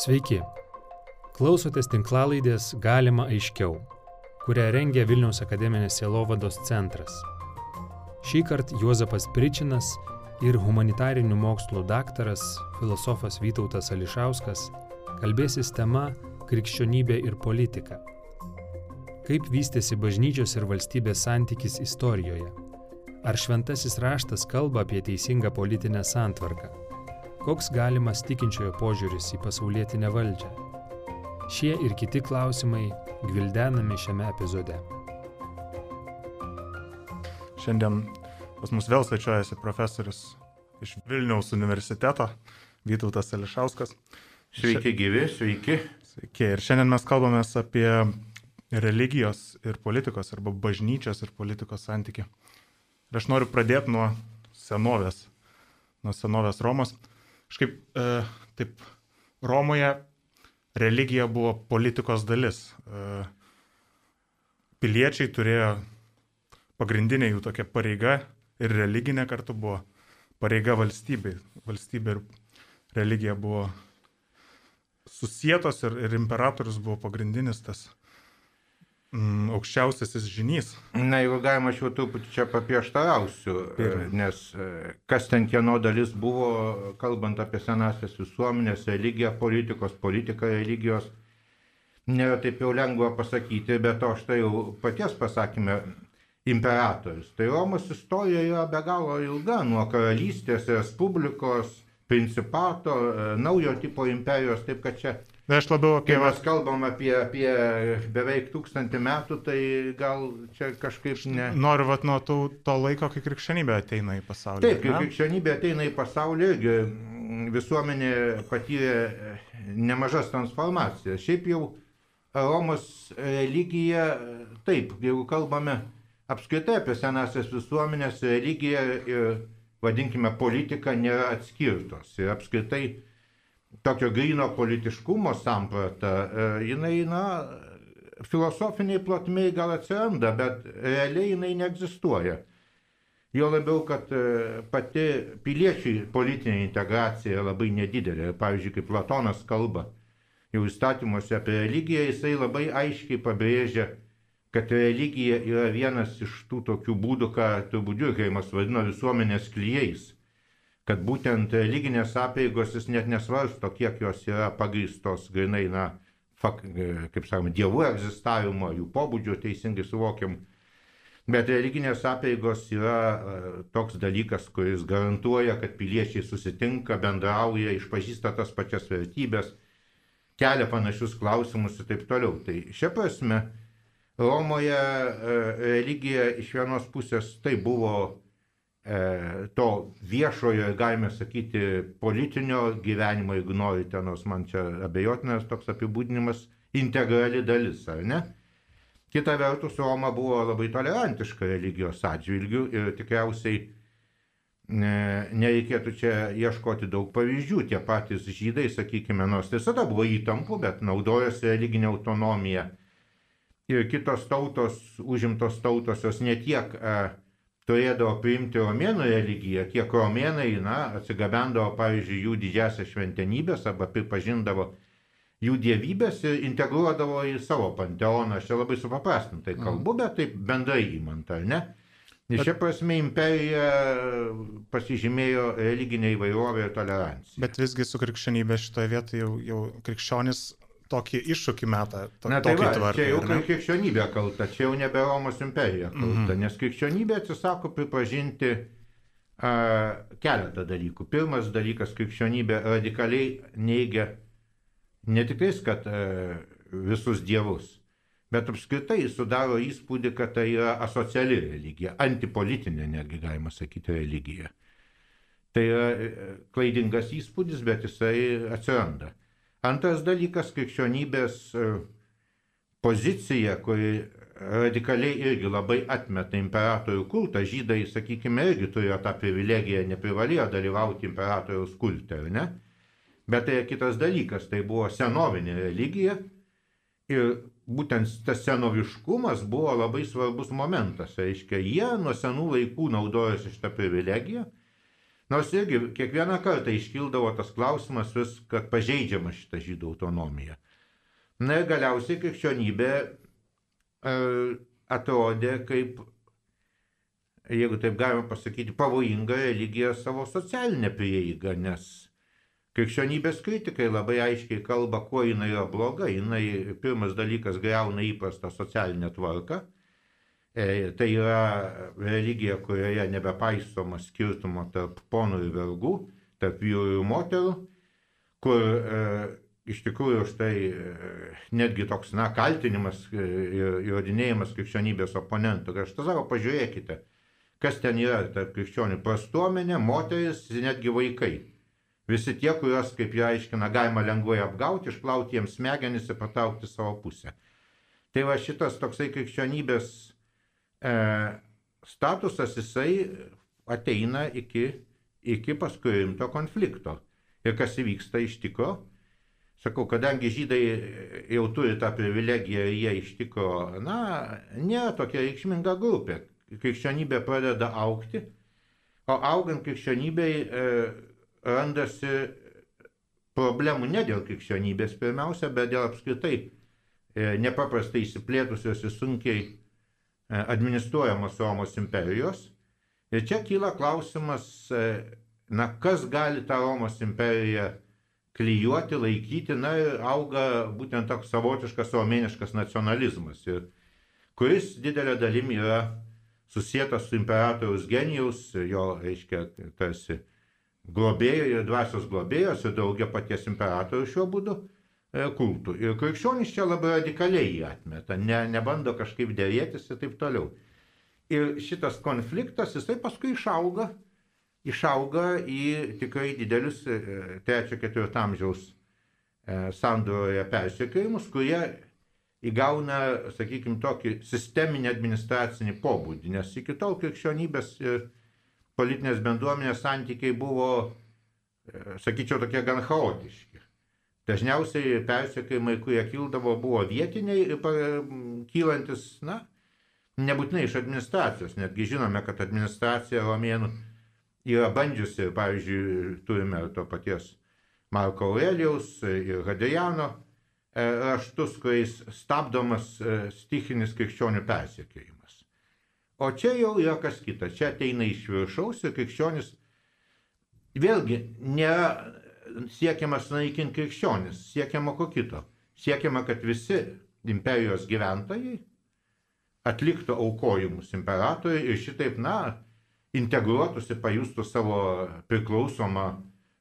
Sveiki. Klausotės tinklalaidės Galima aiškiau, kurią rengia Vilniaus akademinės sielovados centras. Šį kartą Juozapas Pričinas ir humanitarinių mokslų daktaras, filosofas Vytautas Ališauskas kalbėsis tema Krikščionybė ir politika. Kaip vystėsi bažnyčios ir valstybės santykis istorijoje? Ar šventasis raštas kalba apie teisingą politinę santvarką? Koks galimas tikinčiojo požiūris į pasaulietinę valdžią? Šie ir kiti klausimai gvildenami šiame epizode. Šiandien pas mus vėl svečiuojasi profesorius iš Vilniaus universiteto, Vytautas Ališauskas. Sveiki gyvi, sveiki. Sveiki. Ir šiandien mes kalbame apie religijos ir politikos arba bažnyčios ir politikos santyki. Ir aš noriu pradėti nuo senovės, nuo senovės Romos. Kažkaip e, taip, Romoje religija buvo politikos dalis. E, piliečiai turėjo pagrindinė jų tokia pareiga ir religinė kartu buvo pareiga valstybei. Valstybė ir religija buvo susijėtos ir, ir imperatorius buvo pagrindinis tas mm, aukščiausiasis žinys. Na, jeigu galima, aš jau truputį čia paprieštarausiu, Pirma. nes e, kas ten kieno dalis buvo, kalbant apie senasias visuomenės, religiją, politikos, politiką religijos, nėra taip jau lengva pasakyti, bet to štai jau paties pasakymė imperatorius. Tai Romos istorija yra be galo ilga, nuo karalystės, respublikos, principato, e, naujo tipo imperijos, taip kad čia aš labiau apie... Kai mes kalbam apie, apie beveik tūkstantį metų, tai gal čia kažkaip ne. Noriu vat nuo to, to laiko, kai krikščionybė ateina į pasaulį. Taip, kai krikščionybė ateina į pasaulį, irgi visuomenė patyrė nemažas transformacijas. Šiaip jau Romos religija, taip, jeigu kalbame apskritai apie senasias visuomenės, religija ir, vadinkime, politika nėra atskirtos. Ir apskritai tokio grino politiškumo samprata, e, jinai, na, filosofiniai plotmiai gal atsiranda, bet realiai jinai neegzistuoja. Jo labiau, kad e, pati piliečiai politinė integracija labai nedidelė. Pavyzdžiui, kaip Platonas kalba jau įstatymuose apie religiją, jisai labai aiškiai pabrėžia, kad religija yra vienas iš tų tokių būdų, ką turbūt Dürkeimas vadino visuomenės klyjais kad būtent religinės apėgos jis net nesvarsto, kiek jos yra pagrįstos grinai, na, fak, kaip sakoma, dievų egzistavimo, jų pobūdžio teisingai suvokiam. Bet religinės apėgos yra e, toks dalykas, kuris garantuoja, kad piliečiai susitinka, bendrauja, išpažįsta tas pačias vertybės, kelia panašius klausimus ir taip toliau. Tai šia prasme Romoje e, religija iš vienos pusės tai buvo e, to viešojo, galime sakyti, politinio gyvenimo, jeigu norite, nors man čia abejotinas toks apibūdinimas, integrali dalis, ar ne? Kita vertus, Roma buvo labai tolerantiška religijos atžvilgių ir tikriausiai ne, nereikėtų čia ieškoti daug pavyzdžių. Tie patys žydai, sakykime, nors visada buvo įtampų, bet naudojosi religinė autonomija. Ir kitos tautos, užimtos tautos, jos netiek e, turėdavo priimti romėnų religiją, kiek romėnai, na, atsigabendavo, pavyzdžiui, jų didžiasias šventenybės arba pripažindavo jų dievybės ir integruodavo į savo panteoną. Aš čia labai supaprastintai kalbu, bet taip bendrai įmant, ar ne? Ir šia prasme imperija pasižymėjo religinė įvairovė ir tolerancija. Bet visgi su krikščionybė šitoje vietoje jau, jau krikščionis tokį iššūkį metą. To, Na tai va, tvarką, čia jau ne? krikščionybė kalta, čia jau nebe Romos imperija kalta, Mhm. nes krikščionybė atsisako pripažinti a, keletą dalykų. Pirmas dalykas, krikščionybė radikaliai neigia ne tik tais, kad a, visus dievus, bet apskritai sudaro įspūdį, kad tai yra asociali religija, antipolitinė netgi galima sakyti religija. Tai yra e, klaidingas įspūdis, bet jisai atsiranda. Antras dalykas - krikščionybės e, pozicija, kuri radikaliai irgi labai atmeta imperatorių kultą. Žydai, sakykime, irgi turėjo tą privilegiją, neprivalėjo dalyvauti imperatoriaus kulte, ar ne? Bet tai kitas dalykas, tai buvo senovinė religija ir būtent tas senoviškumas buvo labai svarbus momentas. Reiškia, jie nuo senų laikų naudojosi šitą privilegiją, Nors irgi kiekvieną kartą iškildavo tas klausimas vis, kad pažeidžiama šita žydų autonomija. Na ir galiausiai krikščionybė e, atrodė kaip, jeigu taip galima pasakyti, pavojinga religija savo socialinę prieigą, nes krikščionybės kritikai labai aiškiai kalba, kuo jinai yra bloga. Jinai pirmas dalykas greuna įprastą socialinę tvarką tai yra religija, kurioje nebepaisoma skirtumo tarp ponų ir vergų, tarp vyrų ir moterų, kur e, iš tikrųjų štai e, netgi toks, na, kaltinimas e, ir įrodinėjimas krikščionybės oponentų. Aš tą savo, pažiūrėkite, kas ten yra tarp krikščionių prastuomenė, moteris netgi vaikai. Visi tie, kuriuos, kaip jie aiškina, galima lengvai apgauti, išplauti jiems smegenis ir patraukti savo pusę. Tai va šitas toksai krikščionybės e, statusas jisai ateina iki, iki paskui rimto konflikto. Ir kas įvyksta iš tikro, sakau, kadangi žydai jau turi tą privilegiją jie iš tikro, na, nėra tokia reikšminga grupė. Krikščionybė pradeda aukti, o augant krikščionybei e, randasi problemų ne dėl krikščionybės pirmiausia, bet dėl apskritai e, nepaprastai įsiplėtusios ir sunkiai E, administruojamos Romos imperijos. Ir čia kyla klausimas, e, na, kas gali tą Romos imperiją klyjuoti, laikyti, na ir auga būtent toks savotiškas romėniškas nacionalizmas, ir, kuris didelė dalimi yra susijęs su imperatoriaus genijaus, jo, reiškia, tarsi globėjo ir dvasios globėjos ir daugia paties imperatoriaus šiuo būdu. E, kultų. Ir krikščionys čia labai radikaliai jį atmeta, ne, nebando kažkaip dėrėtis ir taip toliau. Ir šitas konfliktas, jisai paskui išauga, išauga į tikrai didelius 3-4 e, amžiaus e, sandoroje persekiojimus, kurie įgauna, sakykime, tokį sisteminį administracinį pobūdį, nes iki tol krikščionybės ir politinės bendruomenės santykiai buvo, sakyčiau, tokie gan chaotiški. Dažniausiai persekiojimai, kurie kildavo, buvo vietiniai ir kylantis, na, nebūtinai iš administracijos. Netgi žinome, kad administracija romėnų yra bandžiusi, pavyzdžiui, turime to paties Marko Aurelijaus ir Hadriano e, raštus, kuriais stabdomas e, stichinis krikščionių persekiojimas. O čia jau yra kas kita. Čia ateina iš viršaus ir krikščionis vėlgi nėra siekiama sunaikinti krikščionis, siekiama ko kito. Siekiama, kad visi imperijos gyventojai atliktų aukojimus imperatoriui ir šitaip, na, integruotųsi, pajustų savo priklausomą,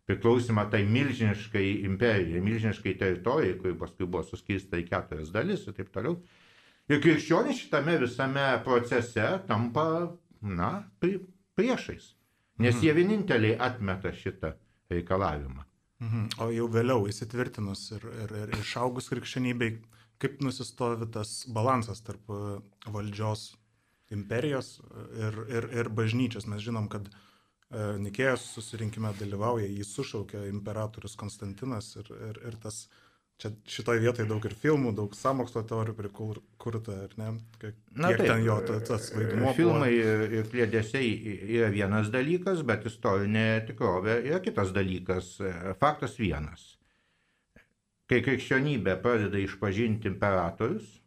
priklausimą tai milžiniškai imperijai, milžiniškai teritorijai, kuri paskui buvo suskirsta į keturias dalis ir taip toliau. Ir krikščionys šitame visame procese tampa, na, priešais. Nes mhm. jie vieninteliai atmeta šitą reikalavimą. Mhm. O jau vėliau įsitvirtinus ir, ir, ir išaugus krikščionybei, kaip nusistovi tas balansas tarp e, valdžios imperijos ir, ir, ir bažnyčios. Mes žinom, kad e, Nikėjos susirinkime dalyvauja, jį sušaukė imperatorius Konstantinas ir, ir, ir tas Čia šitoje vietoje daug ir filmų, daug samokslo teorijų prikurta, ar ne? Kiek Na, taip, ten jo tas vaidmuo. Filmai ir klėdėsiai yra vienas dalykas, bet istorinė tikrovė yra kitas dalykas. Faktas vienas. Kai krikščionybė pradeda išpažinti imperatorius,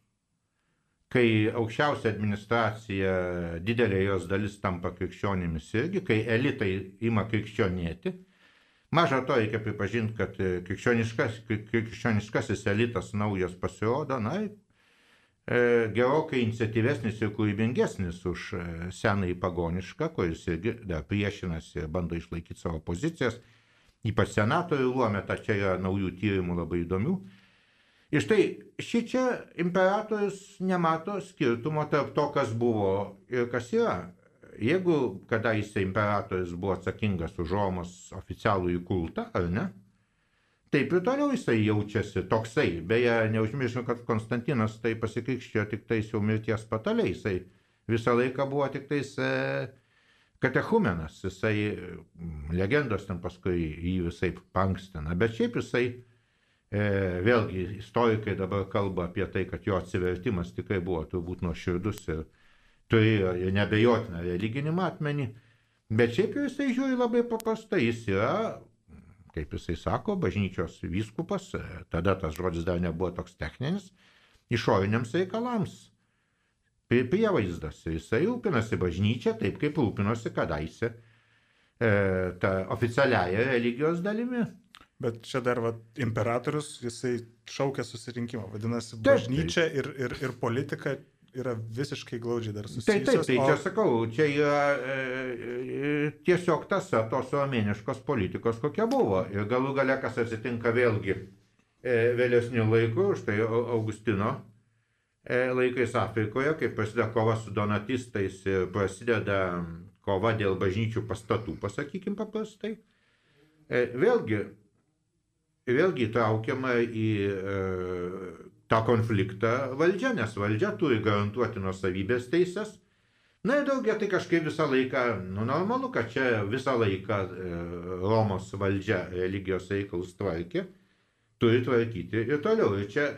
kai aukščiausia administracija, didelė jos dalis tampa krikščionimis irgi, kai elitai ima krikščionėti, Maža to reikia pripažinti, kad e, krikščioniškas, krikščioniškasis elitas naujas pasirodo, na, e, gerokai iniciatyvesnis ir kūrybingesnis už e, senąjį pagonišką, kuris irgi dar priešinasi ir bando išlaikyti savo pozicijas, ypač senatorių luomė, ta čia yra naujų tyrimų labai įdomių. Ir štai ši čia imperatorius nemato skirtumo tarp to, kas buvo ir kas yra jeigu kadaise imperatorius buvo atsakingas už Romos oficialų įkultą, ar ne? Taip ir toliau jisai jaučiasi toksai. Beje, neužmiršau, kad Konstantinas tai pasikrikščiojo tik tais jau mirties pataliai. Jisai visą laiką buvo tik tais e, katechumenas. Jisai mm, legendos ten paskui jį visai pankstina. Bet šiaip jisai, e, vėlgi, istorikai dabar kalba apie tai, kad jo atsivertimas tikrai buvo turbūt nuoširdus ir turėjo ir nebejotiną religinį matmenį, Bet šiaip jau jisai žiūri labai paprastai, jis yra, kaip jisai sako, bažnyčios vyskupas, tada tas žodis dar nebuvo toks techninis, išoriniams reikalams. Prievaizdas. Jisai rūpinasi bažnyčia taip, kaip rūpinosi kadaise e, ta oficialiaja religijos dalimi. Bet čia dar va, imperatorius, jisai šaukia susirinkimą. Vadinasi, bažnyčia ir, ir, ir politika yra visiškai glaudžiai dar susijusios. Taip, taip, tai čia o- sakau, čia yra e, e, tiesiog tasa tos romėniškos politikos, kokia buvo. Ir galų gale, kas atsitinka vėlgi e, vėlesnių laikų, štai Au- Augustino e, laikais Afrikoje, kai prasideda kova su donatistais prasideda kova dėl bažnyčių pastatų, pasakykim paprastai. E, vėlgi, vėlgi įtraukiama į e, tą konfliktą valdžia, nes valdžia turi garantuoti nuosavybės teises. Na ir daugia tai kažkaip visą laiką, nu normalu, kad čia visą laiką e, Romos valdžia religijos reikalus tvarkė, turi tvarkyti ir toliau. Ir čia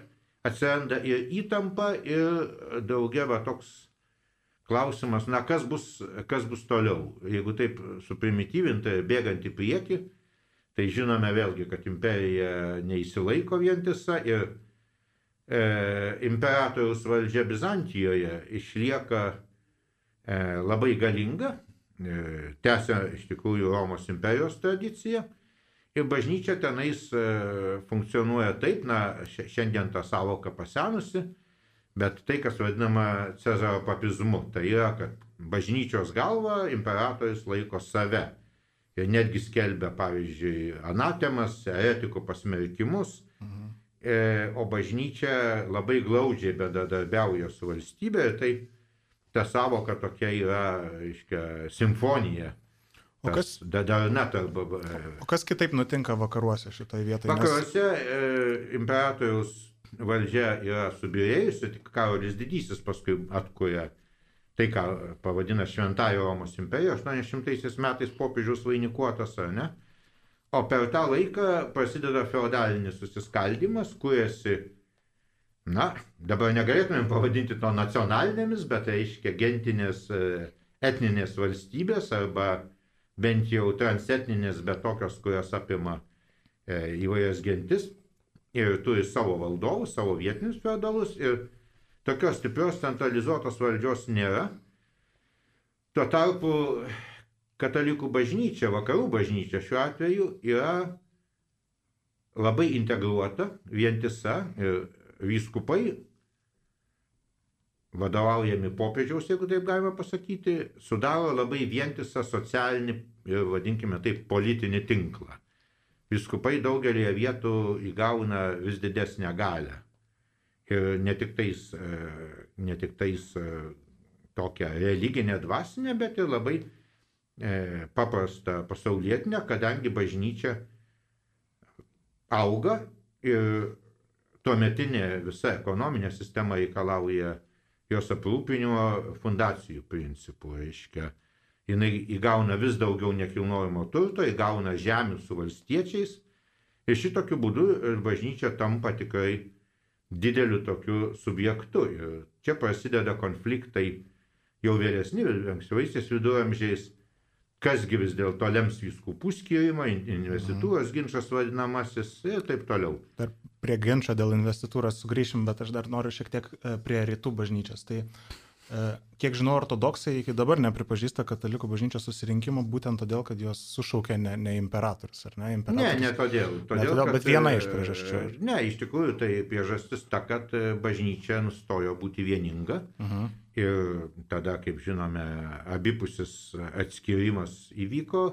atsiranda ir įtampa, ir daugia va toks klausimas, na kas bus, kas bus toliau. Jeigu taip suprimityvinti ir bėgant į priekį, tai žinome vėlgi, kad imperija neįsilaiko vientisa ir e, imperatoriaus valdžia Bizantijoje išlieka e, labai galinga, e, tęsia iš tikrųjų Romos imperijos tradiciją. Ir bažnyčia tenais e, funkcionuoja taip, na, šia- šiandien ta savoka pasenusi, bet tai, kas vadinama Cezaro papizmu, tai yra, kad bažnyčios galva imperatorius laiko save. Ir netgi skelbia, pavyzdžiui, anatemas, etikų pasmerkimus, o bažnyčia labai glaudžiai bendradarbiauja su valstybė ir tai ta savoka tokia yra, reiškia, simfonija. O kas- darna tarp e, O kas kitaip nutinka vakaruose šitoje vietoje? Vakaruose e, imperatoriaus valdžia yra subirėjusi, tik Karolis Didysis paskui atkuria tai, ką pavadina Šventąją Romos imperiją, 800 metais popiežiaus vainikuotas, ar ne? O per tą laiką prasideda feodalinis susiskaldimas, kuriasi, na, dabar negalėtumėm pavadinti to nacionalinėmis, bet reiškia gentinės e, etninės valstybės arba bent jau transetninės, bet tokios, kurios apima e, įvairias gentis ir turi savo valdovus, savo vietinius feodalus ir tokios stiprios centralizuotos valdžios nėra. Tuo tarpu katalikų bažnyčia, vakarų bažnyčia šiuo atveju yra labai integruota, vientisa ir vyskupai vadovaujami popiežiaus, jeigu taip galima pasakyti, sudaro labai vientisą socialinį ir, vadinkime taip, politinį tinklą. Viskupai daugelį vietų įgauna vis didesnę galę. Ir ne tik tais, e, ne tik tais e, tokią religinę dvasinę, bet ir labai e, paprastą pasaulietinę, kadangi bažnyčia auga ir tuometinė visa ekonominė sistema reikalauja jos aprūpinimo fundacijų principų. Reiškia, jinai įgauna vis daugiau nekilnojamo turto, įgauna žemių su valstiečiais ir šitokiu būdu bažnyčia tampa tikrai dideliu tokiu subjektu. Ir čia prasideda konfliktai jau vėlesni, ankstyvaisiais viduramžiais, kasgi vis dėlto lems vyskupų skirimą, investitūros ginčas vadinamasis ir taip toliau. Dar prie ginčio dėl investitūros sugrįšim, bet aš dar noriu šiek tiek e, prie rytų bažnyčios. Tai kiek žinau, ortodoksai iki dabar nepripažįsta katalikų bažnyčios susirinkimo būtent todėl, kad juos sušaukė ne, ne imperatorius, ar ne? Ne, Imperatorius. ne todėl. todėl, todėl, kad, bet viena iš e, priežasčių. Ne, iš tikrųjų tai priežastis ta, kad e, bažnyčia nustojo būti vieninga. Mhm. Ir tada, kaip žinome, abipusis atskirimas įvyko.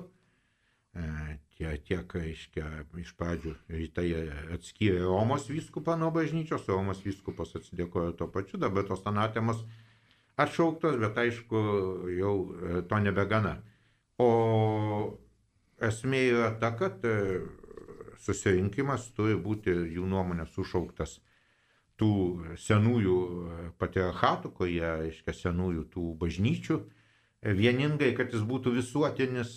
E, Tie, tiek, reiškia, iš pradžių rytai atskyrė Romos vyskupą nuo bažnyčios, Romos vyskupas atsidėkojo tuo pačiu, dabar tos anatemos atšauktos, bet aišku, jau e, to nebegana. O esmė yra ta, kad e, susirinkimas turi būti jų nuomonė sušauktas tų senųjų patriarchatų, kurie, reiškia, senųjų tų bažnyčių, e, vieningai, kad jis būtų visuotinis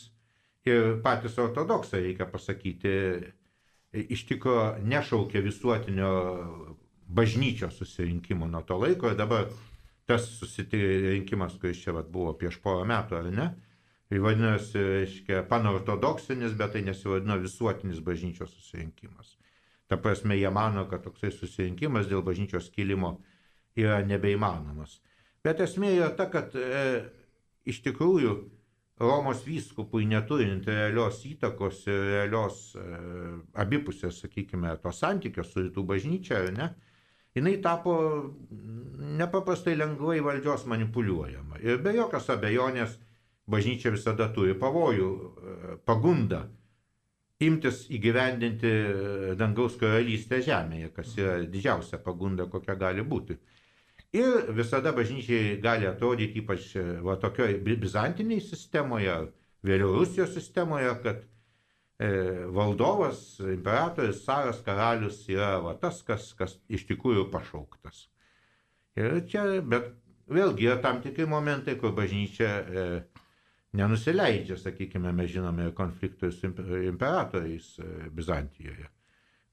ir patys ortodoksai, reikia pasakyti, e, iš tikrųjų nešaukė visuotinio bažnyčios susirinkimo nuo to laiko ir dabar tas susirinkimas, kuris čia vat, buvo prieš porą metų, ar ne, Tai vadinasi, reiškia, panortodoksinis, bet tai nesivadino visuotinis bažnyčios susirinkimas. Ta prasme, jie mano, kad toksai susirinkimas dėl bažnyčios kilimo yra nebeįmanomas. Bet esmė yra ta, kad e, iš tikrųjų Romos vyskupui neturint realios įtakos ir realios e, abipusės, sakykime, to santykio su rytų bažnyčia, ne, jinai tapo nepaprastai lengvai valdžios manipuliuojama. Ir be jokios abejonės bažnyčia visada turi pavojų, e, pagundą imtis įgyvendinti dangaus karalystę žemėje, kas yra didžiausia pagunda, kokia gali būti. Ir visada bažnyčiai gali atrodyti, ypač e, va, tokioje bizantiniai sistemoje, vėliau Rusijos sistemoje, kad e, valdovas, imperatorius, caras, karalius yra va, tas, kas, kas iš tikrųjų pašauktas. Ir čia, bet vėlgi yra tam tikri momentai, kur bažnyčia e, nenusileidžia, sakykime, mes žinome konfliktui su imperatoriais e, Bizantijoje.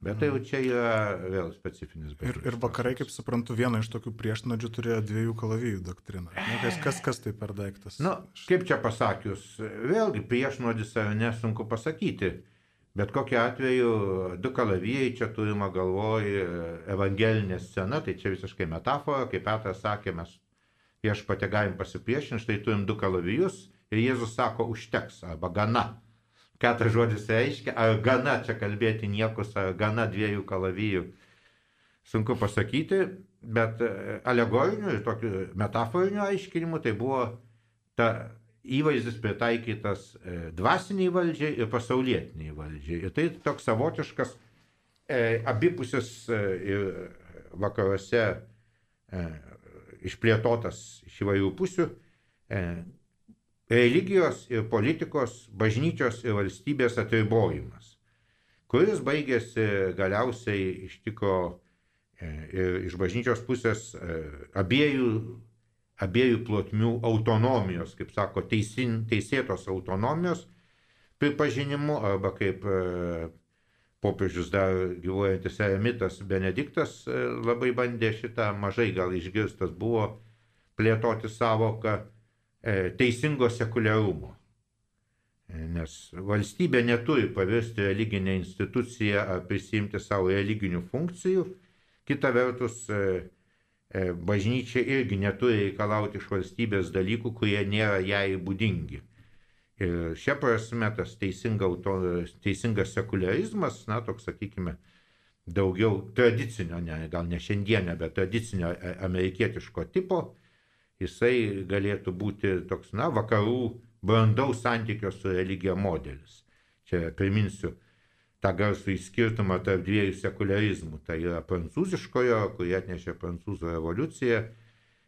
Bet tai jau čia yra vėl specifinis ir, ir vakarai, kaip suprantu, vieną iš tokių priešnodžių turėjo dviejų kalavijų doktriną. Na, kas, kas, kas tai per daiktas? Na, kaip čia pasakius, vėlgi priešnodis ar nesunku pasakyti. Bet kokiu atveju du kalavijai čia turima galvoj evangelinė scena, tai čia visiškai metafora, kaip Petras sakė, mes viešpatė galim pasipriešinti, štai turim du kalavijus ir Jėzus sako užteks arba gana ką tas žodis reiškia, ar gana čia kalbėti niekus, ar gana dviejų kalavijų. Sunku pasakyti, bet e, alegoriniu ir tokiu metaforiniu aiškinimu tai buvo ta įvaizdis pritaikytas e, dvasiniai valdžiai ir pasaulietiniai valdžiai. Ir tai toks savotiškas e, abipusis e, ir vakaruose e, išplėtotas iš įvairių pusių e, religijos ir politikos, bažnyčios ir valstybės atribojimas, kuris baigėsi galiausiai iš tikro e, ir iš bažnyčios pusės e, abiejų, abiejų plotmių autonomijos, kaip sako, teisin, teisėtos autonomijos pripažinimu arba kaip e, popiežius dar gyvuojantis eremitas Benediktas labai bandė šitą, mažai gal išgirstas buvo plėtoti savoką teisingo sekuliarumo. E, nes valstybė neturi pavirsti religinę instituciją ar prisimti savo religinių funkcijų. Kita vertus, e, bažnyčia irgi neturi reikalauti iš valstybės dalykų, kurie nėra jai būdingi. Ir šia prasme tas teisinga auto, teisingas sekularizmas, na, toks, sakykime, daugiau tradicinio, ne, gal ne šiandienio, bet tradicinio amerikietiško tipo, jisai galėtų būti toks, na, vakarų brandaus santykio su religija modelis. Čia priminsiu tą garsų įskirtumą tarp dviejų sekularizmų. Tai yra prancūziškojo, kurį atnešė prancūzų revoliucija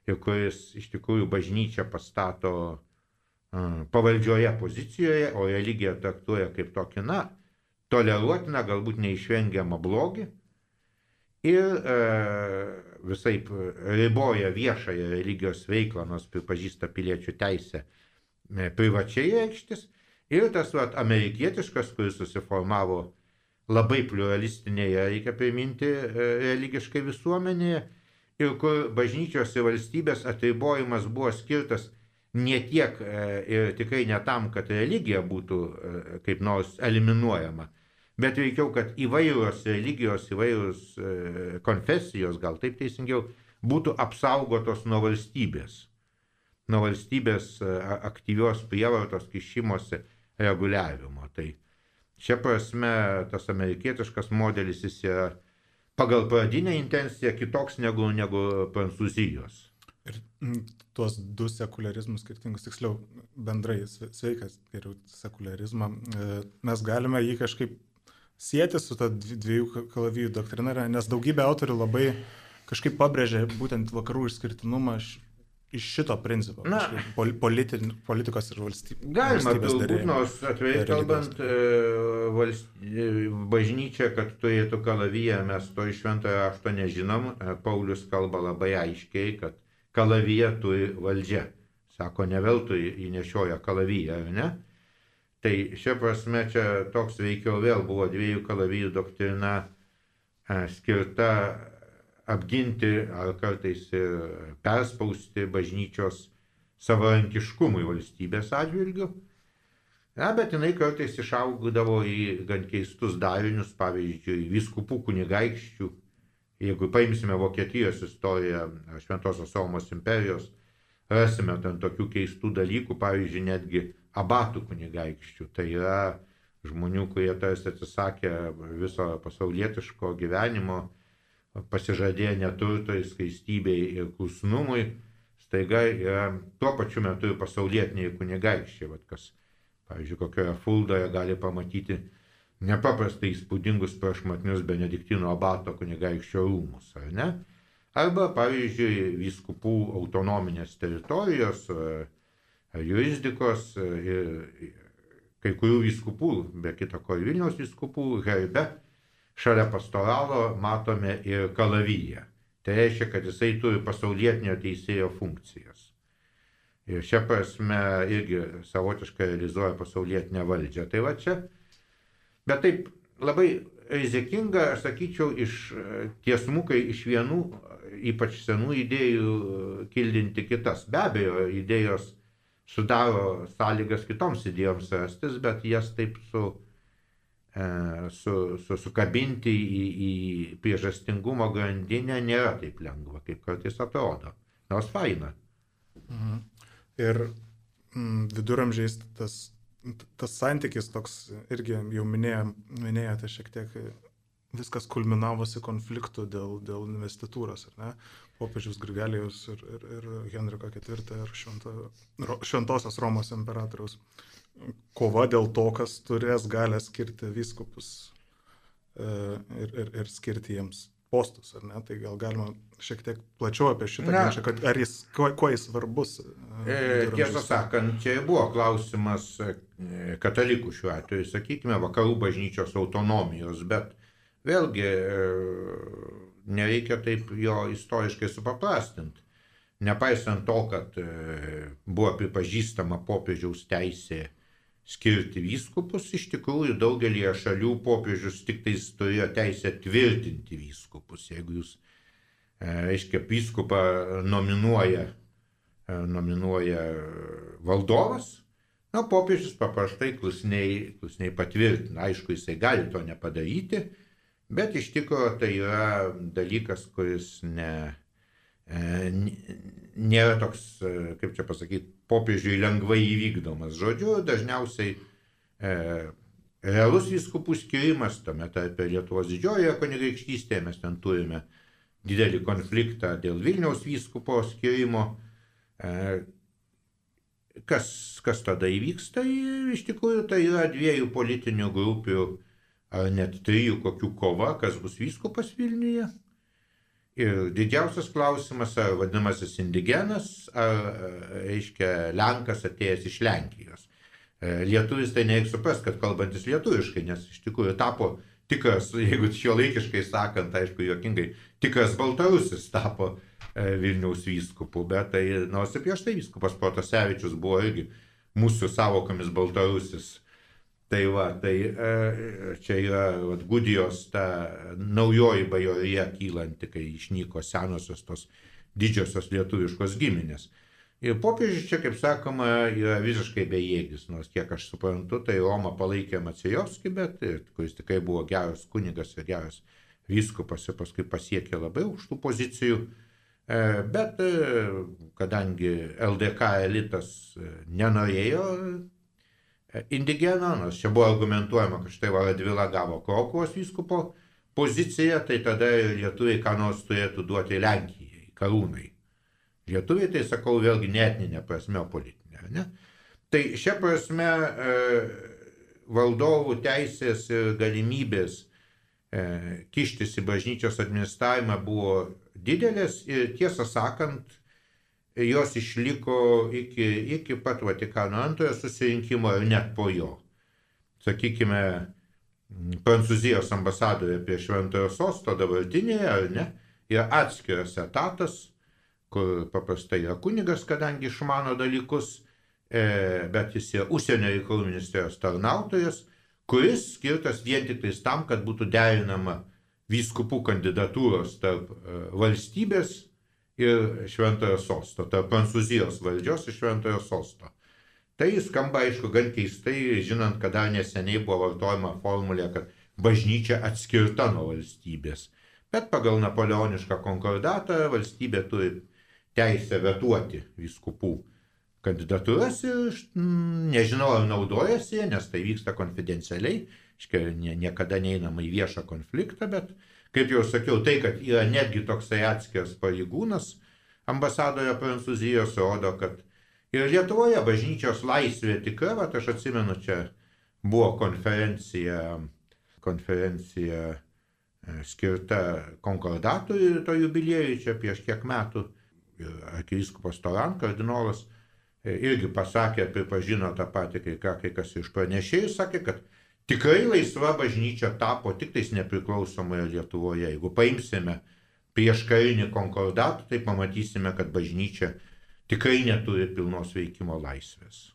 ir kuris iš tikrųjų bažnyčią pastato pavaldžioje pozicijoje, o religiją traktuoja kaip tokį, na, toleruotiną, galbūt neišvengiamą blogį. Ir uh, visai riboja viešąją religijos veiklą, nors pripažįsta piliečių teisę e, privačiai reikštis. Ir tas vat, amerikietiškas, kuris susiformavo labai pluralistinėje, reikia priminti, e, religiškai visuomenėje, ir kur bažnyčios ir valstybės atribojimas buvo skirtas ne tiek e, ir tikrai ne tam, kad religija būtų kaip nors eliminuojama, bet veikiau, kad įvairios religijos, įvairios e, konfesijos, gal taip teisingiau, būtų apsaugotos nuo valstybės. Nuo valstybės e, aktyvios prievartos kišimosi reguliavimo. Tai šia prasme tas amerikietiškas modelis jis yra pagal pradinę intenciją kitoks negu, negu Prancūzijos. Ir tuos du sekularizmus skirtingus, tiksliau bendrai sveikas geriau sekularizmą, e, mes galime jį kažkaip sieti su ta dviejų kalavijų doktrina, nes daugybė autorių labai kažkaip pabrėžė būtent vakarų išskirtinumą iš šito principo. Na, politi, politikos ir valstybės. Galima, galbūt, nors atvirai kalbant, e, valst, e, bažnyčia, kad turėtų kalaviją, mes to iš šventojo rašto nežinom. E, Paulius kalba labai aiškiai, kad kalavija turi valdžia. Sako, ne veltui įnešioja kalaviją, ar ne? Tai šia prasme čia toks veikiau vėl buvo dviejų kalavijų doktrina e, skirta apginti ar kartais perspausti bažnyčios savarankiškumui valstybės atžvilgių. Na, bet jinai kartais išaugdavo į gan keistus darinius, pavyzdžiui, viskupų kunigaikščių. Jeigu paimsime Vokietijos istoriją, Šventosios Romos imperijos, rasime ten tokių keistų dalykų, pavyzdžiui, netgi abatų kunigaikščių. Tai yra žmonių, kurie tarsi atsisakė viso pasaulietiško gyvenimo, pasižadėjo neturtoj, skaistybei ir klusnumui, staiga yra tuo pačiu metu ir pasaulietiniai kunigaikščiai, vat kas Pavyzdžiui, kokioje Fuldoje gali pamatyti nepaprastai įspūdingus prašmatnius Benediktino abato kunigaikščio rūmus, ar ne? Arba, pavyzdžiui, vyskupų autonominės teritorijos, jurisdikos ir kai kurių vyskupų, be kita ko Vilniaus vyskupų, herbe, šalia pastoralo matome ir kalavyje. Tai reiškia, kad jisai turi pasaulietinio teisėjo funkcijas. Ir šia prasme irgi savotiškai realizuoja pasaulietinę valdžią. Tai va čia. Bet taip labai rizikinga, aš sakyčiau, iš tiesmukai iš vienų, ypač senų idėjų, kildinti kitas. Be abejo, idėjos sudaro sąlygas kitoms idėjoms rastis, bet jas taip su, e, su, su, sukabinti į, į priežastingumo grandinę nėra taip lengva, kaip kartais atrodo. Nors faina. Mhm. Ir mm, viduramžiais tas, tas santykis toks, irgi jau minėjom, minėjote šiek tiek, viskas kulminavosi konfliktų dėl, dėl investitūros, ar ne? Popiežius Grigalijus ir, ir, ir Henriko IV ir švento, Šventosios Romos imperatoriaus kova dėl to, kas turės galę skirti vyskupus e, ir, ir, ir skirti jiems postus, ar ne? Tai gal galima šiek tiek plačiau apie šitą ginčą, kad ar jis, kuo, kuo jis svarbus. E, e tiesą sakant, čia buvo klausimas e, katalikų šiuo atveju, sakykime, vakarų bažnyčios autonomijos, bet vėlgi e, nereikia taip jo istoriškai supaprastinti. Nepaisant to, kad buvo pripažįstama popiežiaus teisė skirti vyskupus, iš tikrųjų daugelie šalių popiežius tik tais turėjo teisę tvirtinti vyskupus. Jeigu jūs, e, reiškia, vyskupą nominuoja, e, nominuoja valdovas, na, popiežius paprastai klusniai, klusniai patvirtina. Aišku, jisai gali to nepadaryti, bet iš tikrųjų tai yra dalykas, kuris ne, e, nėra toks, kaip čia pasakyti, popiežiui lengvai įvykdomas. Žodžiu, dažniausiai e, realus viskupų skirimas, tame tarpe Lietuvos didžiojoje kunigaikštystėje, mes ten turime didelį konfliktą dėl Vilniaus vyskupo skirimo. E, kas, kas tada įvyksta? Tai iš tikrųjų tai yra dviejų politinių grupių ar net trijų kokių kova, kas bus vyskupas Vilniuje. Ir didžiausias klausimas, ar vadinamasis indigenas, ar, reiškia, Lenkas atėjęs iš Lenkijos. E, lietuvis tai nereikia suprasti, kad kalbantis lietuviškai, nes iš tikrųjų tapo tikras, jeigu šio laikiškai sakant, aišku, juokingai, tikras baltarusis tapo e, Vilniaus vyskupu, bet tai nors ir prieš tai vyskupas Protasevičius buvo irgi mūsų savokomis baltarusis Tai va, tai e, čia yra vat, Gudijos ta naujoji bajorija kylanti, kai išnyko senosios tos didžiosios lietuviškos giminės. Ir popiežius čia, kaip sakoma, yra visiškai bejėgis, nors kiek aš suprantu, tai Roma palaikė Macijovskį, bet kuris tikrai buvo geras kunigas ir geras vyskupas ir paskui pasiekė labai aukštų pozicijų. E, bet e, kadangi LDK elitas nenorėjo indigena, nors čia buvo argumentuojama, kad štai Varadvila gavo Krokuvos vyskupo poziciją, tai tada lietuviai ką nors turėtų duoti Lenkijai, karūnai. Lietuviai tai sakau vėlgi netninė prasme, politinė. Ne? Tai šia prasme e, valdovų teisės ir galimybės e, kištis į bažnyčios administravimą buvo didelės ir tiesą sakant, jos išliko iki, iki pat Vatikano antrojo susirinkimo ir net po jo. Sakykime, Prancūzijos ambasadorė prie Šventojo Sosto dabartinėje, ar ne, yra atskiras etatas, kur paprastai yra kunigas, kadangi išmano dalykus, e, bet jis yra užsienio reikalų ministerijos tarnautojas, kuris skirtas vien tik tam, kad būtų derinama vyskupų kandidatūros tarp e, valstybės ir Šventojo Sosto, tarp Prancūzijos valdžios ir Šventojo Sosto. Tai skamba, aišku, gan keistai, žinant, kad dar neseniai buvo vartojama formulė, kad bažnyčia atskirta nuo valstybės. Bet pagal napoleonišką konkordatą valstybė turi teisę vetuoti viskupų kandidatūras ir mm, nežinau, ar naudojasi, nes tai vyksta konfidencialiai, iškia, nie, niekada neinama į viešą konfliktą, bet, kaip jau sakiau, tai, kad yra netgi toksai atskiras pareigūnas ambasadoje Prancūzijos, rodo, kad ir Lietuvoje bažnyčios laisvė tikra, bet aš atsimenu, čia buvo konferencija, konferencija e, skirta konkordatui to jubiliejui čia prieš kiek metų. Arkivyskupas Toran, kardinolas, irgi pasakė, pripažino tą patį, kai, ką, kai kas iš pranešėjų sakė, kad tikrai laisva bažnyčia tapo tik tais nepriklausomoje Lietuvoje. Jeigu paimsime prieš karinį konkordatą, tai pamatysime, kad bažnyčia tikrai neturi pilnos veikimo laisvės.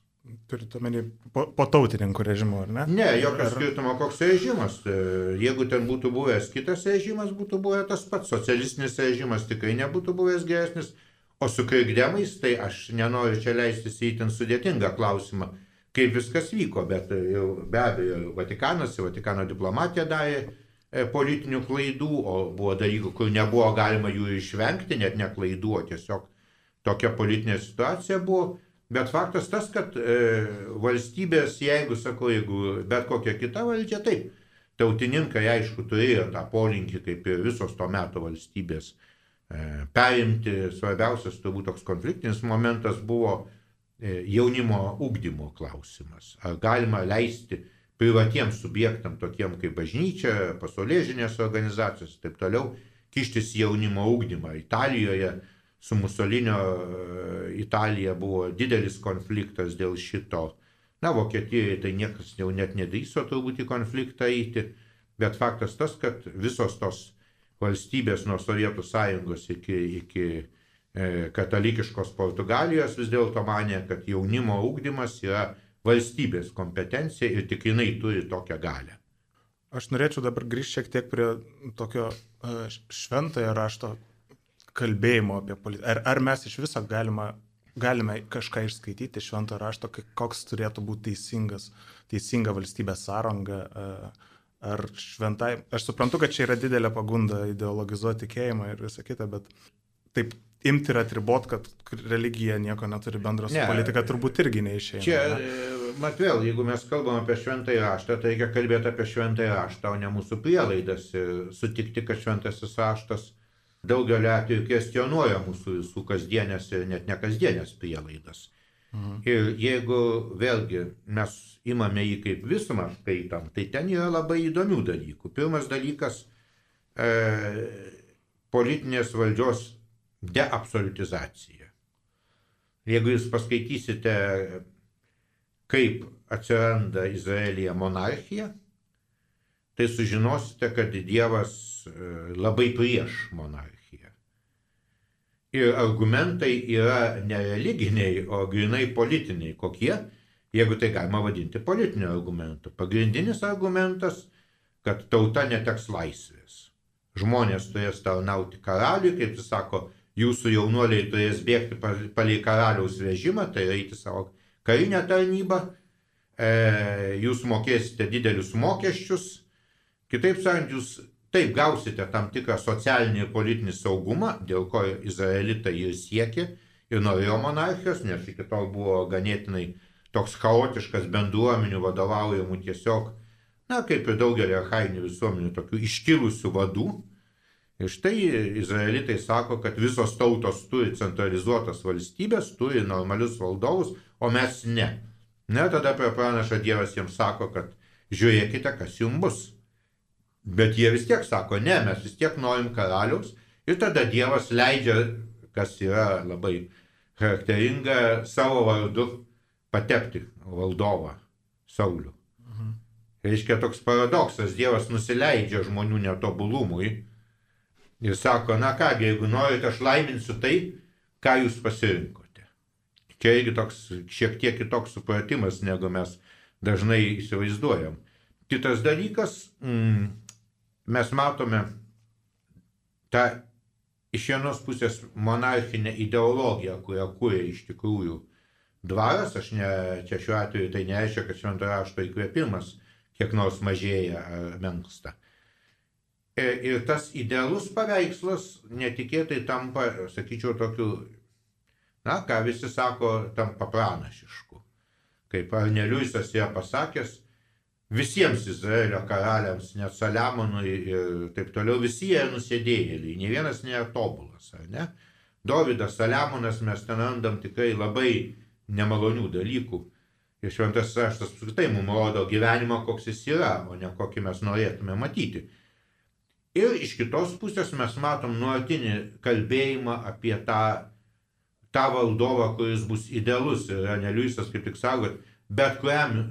Turite omeny po, po tautininkų režimo, ar ne? Ne, jokio ar... skirtumo, koks režimas. E, jeigu ten būtų buvęs kitas režimas, būtų buvęs tas pats. Socialistinis režimas tikrai nebūtų buvęs geresnis O su krikdemais, tai aš nenoriu čia leistis į ten sudėtingą klausimą, kaip viskas vyko, bet jau be abejo, Vatikanas ir Vatikano diplomatija darė e, politinių klaidų, o buvo dalykų, kur nebuvo galima jų išvengti, net ne klaidų, o tiesiog tokia politinė situacija buvo. Bet faktas tas, kad e, valstybės, jeigu, sakau, jeigu bet kokia kita valdžia, taip, tautininkai aišku turėjo tą polinkį, kaip ir visos to meto valstybės, E, perimti. Svarbiausias turbūt toks konfliktinis momentas buvo jaunimo ugdymo klausimas. Ar galima leisti privatiems subjektam, tokiem kaip bažnyčia, pasaulėžinės organizacijos ir taip toliau, kištis jaunimo ugdymą. Italijoje su Musolinio e, Italija buvo didelis konfliktas dėl šito. Na, Vokietijoje tai niekas jau net nedrįso turbūt į konfliktą eiti, bet faktas tas, kad visos tos valstybės nuo Sovietų sąjungos iki, iki e, katalikiškos Portugalijos vis dėlto mane, kad jaunimo ūkdymas yra valstybės kompetencija ir tik jinai turi tokią galę. Aš norėčiau dabar grįžti šiek tiek prie tokio e, šventojo rašto kalbėjimo apie politiką. Ar, ar mes iš viso galima, galime kažką išskaityti šventojo rašto, koks turėtų būti teisingas, teisinga valstybės sąranga, uh, ar šventai. Aš suprantu, kad čia yra didelė pagunda ideologizuoti tikėjimą ir visą kitą, bet taip imti ir atribot, kad religija nieko neturi bendro su ne, politika, turbūt irgi neišėjo. Čia, ne? E, mat vėl, jeigu mes kalbam apie šventąjį raštą, tai reikia kalbėti apie šventąjį raštą, o ne mūsų prielaidas. Sutikti, kad šventasis raštas daugelio atveju kvestionuoja mūsų visų kasdienės ir net nekasdienės prielaidas. Mhm. Ir jeigu vėlgi mes imame jį kaip visumą skaitam, tai ten yra labai įdomių dalykų. Pirmas dalykas e, - politinės valdžios deabsolutizacija. Jeigu jūs paskaitysite, kaip atsiranda Izraelija monarchija, tai sužinosite, kad Dievas e, labai prieš monarchiją. Ir argumentai yra ne religiniai, o grinai politiniai. Kokie? Jeigu tai galima vadinti politiniu argumentu. Pagrindinis argumentas, kad tauta neteks laisvės. Žmonės turės tarnauti karaliui, kaip jis sako, jūsų jaunuoliai turės bėgti palei karaliaus vežimą, tai eiti savo karinę tarnybą, e, jūs mokėsite didelius mokesčius. Kitaip sakant, jūs Taip gausite tam tikrą socialinį ir politinį saugumą, dėl ko izraelitai ir siekė ir norėjo monarchijos, nes iki tol buvo ganėtinai toks chaotiškas bendruomenių vadovaujamų tiesiog, na, kaip ir daugelį arhainių visuomenių, tokių iškilusių vadų. Ir štai izraelitai sako, kad visos tautos turi centralizuotas valstybės, turi normalius valdovus, o mes ne. Ne, tada prie pranašą Dievas jiems sako, kad žiūrėkite, kas jums bus Bet jie vis tiek sako, ne, mes vis tiek norim karaliaus. Ir tada Dievas leidžia, kas yra labai charakteringa, savo vardu patepti valdovą Saulių. Mhm. Reiškia toks paradoksas, Dievas nusileidžia žmonių netobulumui ir sako, na kągi, jeigu norite, aš laiminsiu tai, ką jūs pasirinkote. Čia irgi toks šiek tiek kitoks supratimas, negu mes dažnai įsivaizduojam. Kitas dalykas, mm, mes matome tą iš vienos pusės monarchinę ideologiją, kurią kūrė iš tikrųjų dvaras, aš ne, čia šiuo atveju tai nereiškia, kad šventojo rašto įkvėpimas kiek nors mažėja ar menksta. E, ir tas idealus paveikslas netikėtai tampa, sakyčiau, tokiu, na, ką visi sako, tampa pranašišku. Kaip Arneliusas yra pasakęs, visiems Izraelio karaliams, net Saliamonui ir taip toliau, visi jie nusėdėjėliai, ne vienas nėra tobulas, ar ne? Dovydas, Saliamonas, mes ten randam tikrai labai nemalonių dalykų. Ir šventas raštas apskritai mums rodo gyvenimą, koks jis yra, o ne kokį mes norėtume matyti. Ir iš kitos pusės mes matom nuolatinį kalbėjimą apie tą, tą valdovą, kuris bus idealus. Ir Aneliusas kaip tik sako, bet kuriam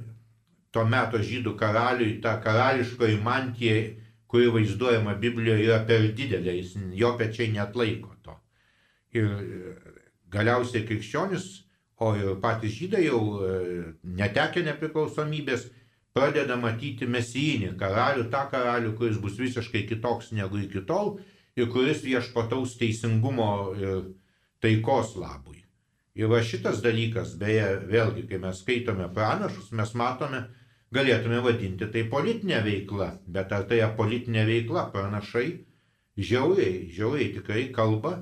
to meto žydų karaliui ta karališkoji mantija, kuri vaizduojama Biblijoje, yra per didelė, jis, jo pečiai net laiko to. Ir galiausiai krikščionis, o ir patys žydai jau e, netekę nepriklausomybės, pradeda matyti mesijinį karalių, tą karalių, kuris bus visiškai kitoks negu iki tol ir kuris viešpataus teisingumo ir taikos labui. Ir va šitas dalykas, beje, vėlgi, kai mes skaitome pranašus, mes matome, galėtume vadinti tai politinė veikla, bet ar tai politinė veikla, pranašai žiauriai, žiauriai tikrai kalba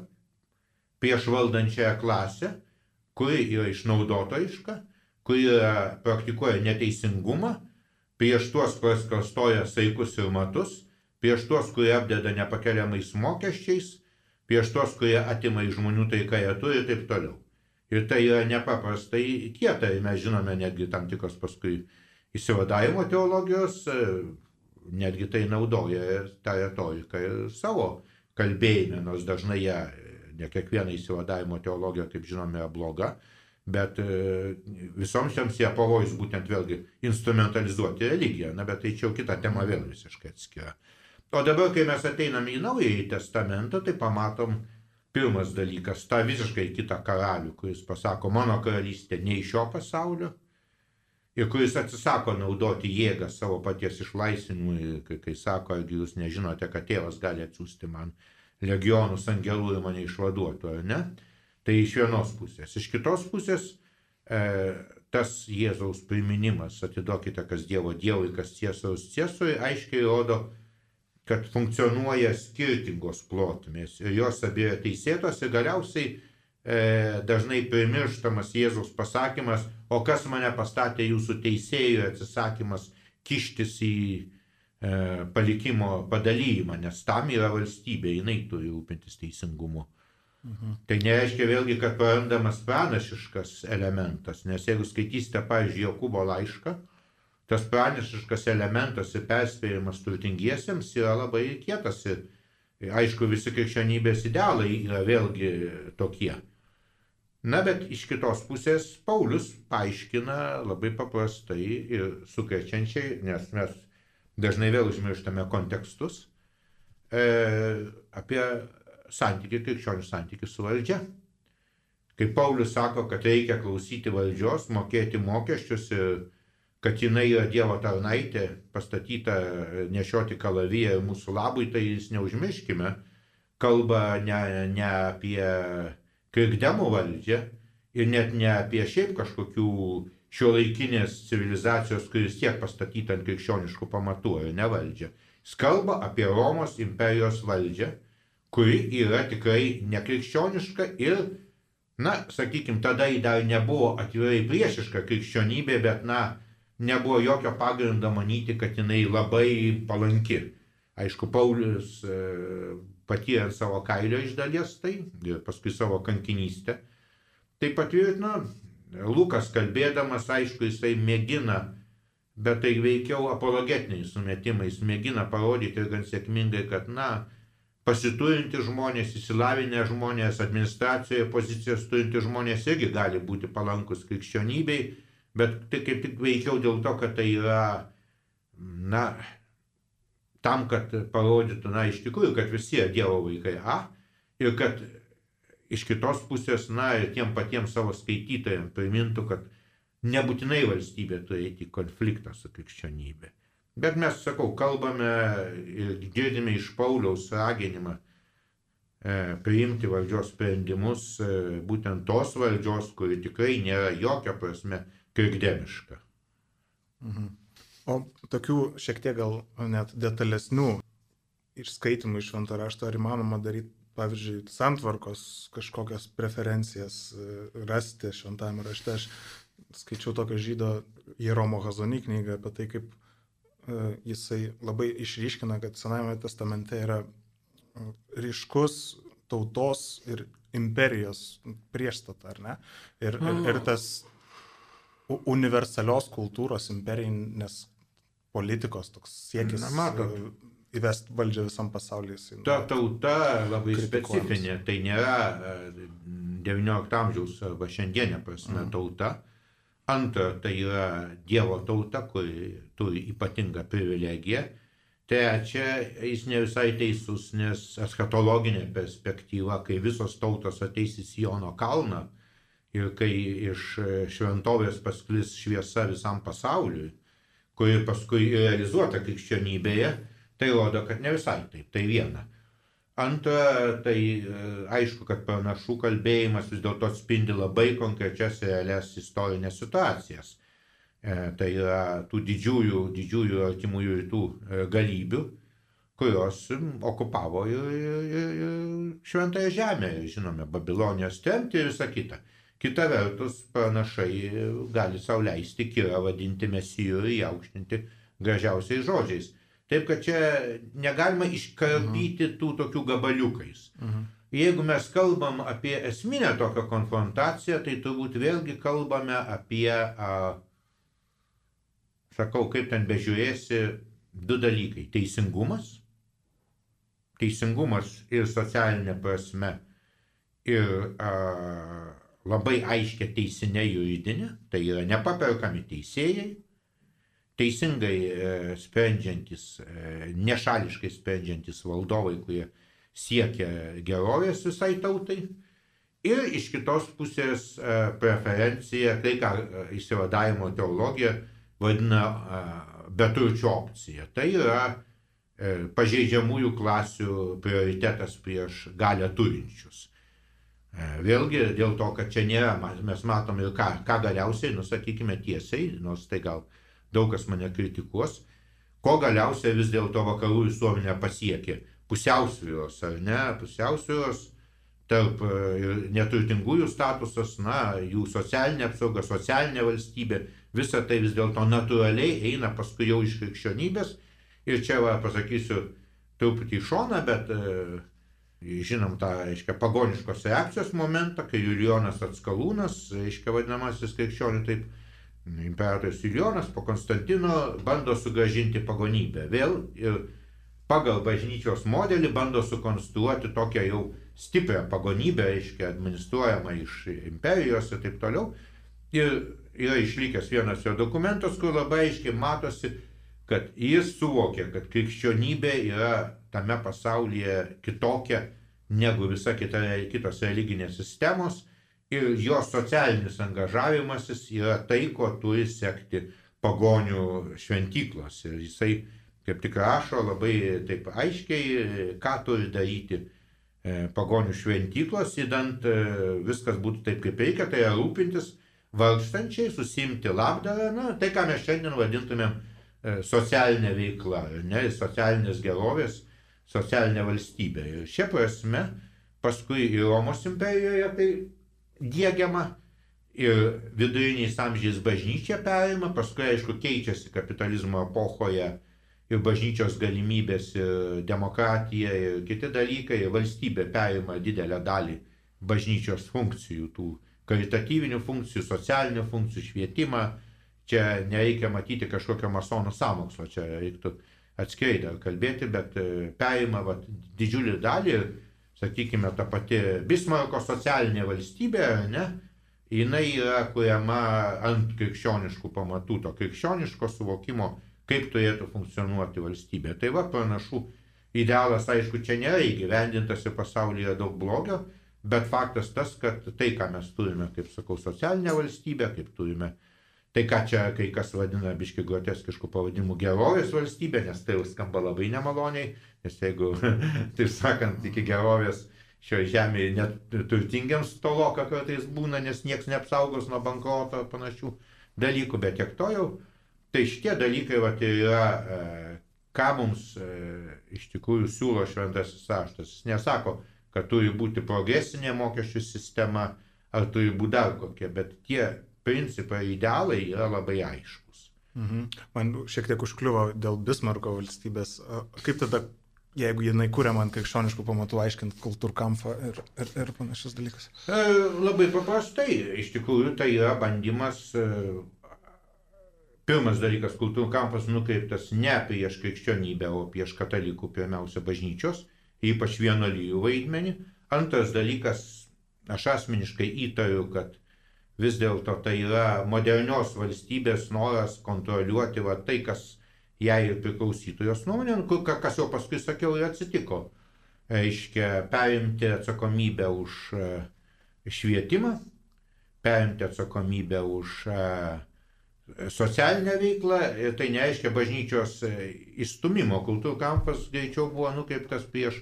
prieš valdančiąją klasę, kuri yra išnaudotojiška, kuri praktikuoja neteisingumą, prieš tuos, kuris klastoja saikus ir matus, prieš tuos, kurie apdeda nepakeliamais mokesčiais, prieš tuos, kurie atima iš žmonių tai, ką jie turi ir taip toliau. Ir tai yra nepaprastai kieta, ir mes žinome netgi tam tikros paskui įsivadavimo teologijos, e, netgi tai naudoja tą retoriką ir savo kalbėjime, nors dažnai ją, ne kiekviena įsivadavimo teologija, kaip žinome, yra bloga, bet e, visoms jiems jie pavojus būtent vėlgi instrumentalizuoti religiją, na bet tai čia jau kita tema vėl visiškai atskira. O dabar, kai mes ateiname į Naująjį Testamentą, tai pamatom pirmas dalykas, tą visiškai kitą karalių, kuris pasako, mano karalystė ne iš šio pasaulio, ir kuris atsisako naudoti jėgą savo paties išlaisvinimui, kai, kai sako, argi jūs nežinote, kad tėvas gali atsiųsti man legionus angelų ir mane išvaduotų, ar ne? Tai iš vienos pusės. Iš kitos pusės e, tas Jėzaus priminimas, atiduokite kas Dievo Dievui, kas Ciesorius Ciesoriui, aiškiai rodo, kad funkcionuoja skirtingos plotmės ir jos abi yra teisėtos ir galiausiai e, dažnai primirštamas Jėzaus pasakymas, o kas mane pastatė jūsų teisėjų atsisakymas kištis į e, palikimo padalymą, nes tam yra valstybė, jinai turi rūpintis teisingumu. Tai nereiškia vėlgi, kad prarandamas pranašiškas elementas, nes jeigu skaitysite, pavyzdžiui, Jokūbo laišką, tas pranašiškas elementas ir perspėjimas turtingiesiems yra labai kietas ir aišku, visi krikščionybės idealai yra vėlgi tokie. Na, bet iš kitos pusės Paulius paaiškina labai paprastai ir sukrečiančiai, nes mes dažnai vėl užmirštame kontekstus, e, apie santykių, krikščionių santykių su valdžia. Kai Paulius sako, kad reikia klausyti valdžios, mokėti mokesčius ir kad jinai yra Dievo tarnaitė, pastatyta nešioti kalaviją mūsų labui, tai jis neužmirškime, kalba ne, ne apie krikdemų valdžią ir net ne apie šiaip kažkokių šio laikinės civilizacijos, kuris tiek pastatyta ant krikščioniškų pamatų, ar ne valdžią. Jis kalba apie Romos imperijos valdžią, kuri yra tikrai nekrikščioniška ir, na, sakykime, tada ji dar nebuvo atvirai priešiška krikščionybė, bet, na, nebuvo jokio pagrindo manyti, kad jinai labai palanki. Aišku, Paulius e, patyrė savo kailio iš dalies tai ir paskui savo kankinystę. Tai patvirtino, Lukas kalbėdamas, aišku, jisai mėgina, bet tai veikiau apologetiniais sumetimais, mėgina parodyti ir gan sėkmingai, kad, na, pasiturinti žmonės, įsilavinę žmonės, administracijoje pozicijas turinti žmonės irgi gali būti palankus krikščionybei, bet tai kaip tik veikiau dėl to, kad tai yra, na, tam, kad parodytų, na, iš tikrųjų, kad visi Dievo vaikai A ir kad iš kitos pusės, na, ir tiem patiems savo skaitytojams primintų, kad nebūtinai valstybė turi eiti į konfliktą su krikščionybė. Bet mes, sakau, kalbame ir girdime iš Pauliaus raginimą e, priimti valdžios sprendimus e, būtent tos valdžios, kuri tikrai nėra jokia prasme krikdemiška. Mhm. O tokių šiek tiek gal net detalesnių išskaitimų iš šventą raštą ar įmanoma daryti, pavyzdžiui, santvarkos kažkokias preferencijas e, rasti šventame rašte. Aš skaičiau tokio žydo Jeromo Hazony knygą apie tai, kaip jisai labai išryškina, kad Senajame testamente yra ryškus tautos ir imperijos priešstata, ar ne? Ir, ir, ir tas universalios kultūros imperijinės politikos toks siekis Na, matot, įvesti valdžią visam pasaulyje. Ta tauta labai specifinė, tai nėra XIX amžiaus arba šiandienė prasme mm. tauta. Antra, tai yra Dievo tauta, kuri turi ypatingą privilegiją Trečia, jis ne visai teisus, nes eschatologinė perspektyva, kai visos tautos ateis į Siono kalną ir kai iš šventovės pasklis šviesa visam pasauliui, kuri paskui realizuota krikščionybėje, tai rodo, kad ne visai taip. Tai viena. Antra, tai e, aišku, kad pranašų kalbėjimas vis dėlto atspindi labai konkrečias realias istorinės situacijas E, tai yra tų didžiųjų, didžiųjų artimųjų rytų e, galybių, kurios okupavo ir, ir, ir šventąją žemę, žinome, Babilonijos tremtį ir visą kitą. Kita vertus, pranašai gali sauliaisti kirą vadinti mesijų ir įaukštinti gražiausiais žodžiais. Taip, kad čia negalima iškarpyti tų tokių gabaliukais. Mhm. Jeigu mes kalbam apie esminę tokią konfrontaciją, tai turbūt vėlgi kalbame apie a, sakau, kaip ten bežiūrėsi, du dalykai - teisingumas, teisingumas ir socialinė prasme, ir a, labai aiškia teisinė juridinė, tai yra nepaperkami teisėjai, teisingai e, sprendžiantis, e, nešališkai sprendžiantis valdovai, kurie siekia gerovės visai tautai. Ir iš kitos pusės e, preferencija, tai ką išsivadavimo teologija vadina beturčio opcija. Tai yra pažeidžiamųjų klasių prioritetas prieš galę turinčius. Vėlgi dėl to, kad čia nėra, mes matom ir ką, ką galiausiai, nusakykime tiesiai, nors tai gal daug kas mane kritikuos, ko galiausiai vis dėlto vakarų visuomenė pasiekė? Pusiausvyros ar ne, pusiausvyros tarp e, neturtingųjų statusas, na, jų socialinė apsauga, socialinė valstybė, visa tai vis dėlto natūraliai eina paskui jau iš krikščionybės. Ir čia va, pasakysiu truputį į šoną, bet e, žinom tą, reiškia, pagoniškos reakcijos momentą, kai Julijonas Atskalūnas, reiškia, vadinamasis krikščionių taip, imperatorius Julijonas po Konstantino bando sugražinti pagonybę. Vėl ir pagal bažnyčios modelį bando sukonstruoti tokią jau stiprią pagonybę, reiškia, administruojamą iš imperijos ir taip toliau. Ir yra išlikęs vienas jo dokumentas, kur labai aiškiai matosi, kad jis suvokė, kad krikščionybė yra tame pasaulyje kitokia negu visa kita, kitos religinės sistemos ir jo socialinis angažavimasis yra tai, ko turi sekti pagonių šventyklos. Ir jisai kaip tik rašo labai taip aiškiai, ką turi daryti e, pagonių šventyklos, įdant e, viskas būtų taip, kaip reikia, tai yra rūpintis vargstančiai, susimti labdarą, na, tai ką mes šiandien vadintumėm e, socialinė veikla, ne, socialinės gerovės, socialinė valstybė. Ir šia prasme, paskui ir Romos imperijoje tai dėgiama ir viduriniais amžiais bažnyčia perima, paskui aišku keičiasi kapitalizmo epochoje ir bažnyčios galimybės, ir demokratija, ir kiti dalykai, ir valstybė perima didelę dalį bažnyčios funkcijų tų karitatyvinių funkcijų, socialinių funkcijų, švietimą. Čia nereikia matyti kažkokio masonų samokslo, čia reiktų atskirai dar kalbėti, bet e, perima vat, didžiulį dalį ir, sakykime, ta pati Bismarko socialinė valstybė, ne, jinai yra kuriama ant krikščioniškų pamatų, to krikščioniško suvokimo, kaip turėtų funkcionuoti valstybė. Tai va, panašu, idealas, aišku, čia nėra įgyvendintas ir pasaulyje daug blogio, Bet faktas tas, kad tai, ką mes turime, kaip sakau, socialinę valstybę, kaip turime tai, ką čia kai kas vadina biški groteskiškų pavadimų gerovės valstybė, nes tai jau skamba labai nemaloniai, nes jeigu, taip sakant, iki gerovės šioje žemėje net turtingiams toloka kartais būna, nes niekas neapsaugos nuo bankroto ar panašių dalykų, bet tiek to jau. Tai šitie dalykai vat, yra, e, ką mums e, iš tikrųjų siūlo šventasis raštas. Jis nesako, kad turi būti progresinė mokesčių sistema ar turi būti dar kokia, bet tie principai, idealai yra labai aiškus. Mhm. Man šiek tiek užkliuvo dėl Bismarko valstybės. Kaip tada jeigu jinai kuriama ant krikščioniškų pamatų, aiškint kultūrkampą ir, ir, ir panašius dalykus? E, labai paprastai. Iš tikrųjų, tai yra bandymas. E, pirmas dalykas, kultūrkampas nukreiptas ne prieš krikščionybę, o prieš katalikų, pirmiausia, bažnyčios, ypač vienolyjų vaidmenį. Antras dalykas, aš asmeniškai įtariu, kad vis dėlto tai yra modernios valstybės noras kontroliuoti va, tai, kas jai priklausytų jos nuomonė, nu, kas jau paskui sakiau ir atsitiko. Reiškia, perimti atsakomybę už e, švietimą, perimti atsakomybę už e, socialinę veiklą ir tai nereiškia bažnyčios įstumimo. E, Kultūrų kampas greičiau buvo nukreiptas prieš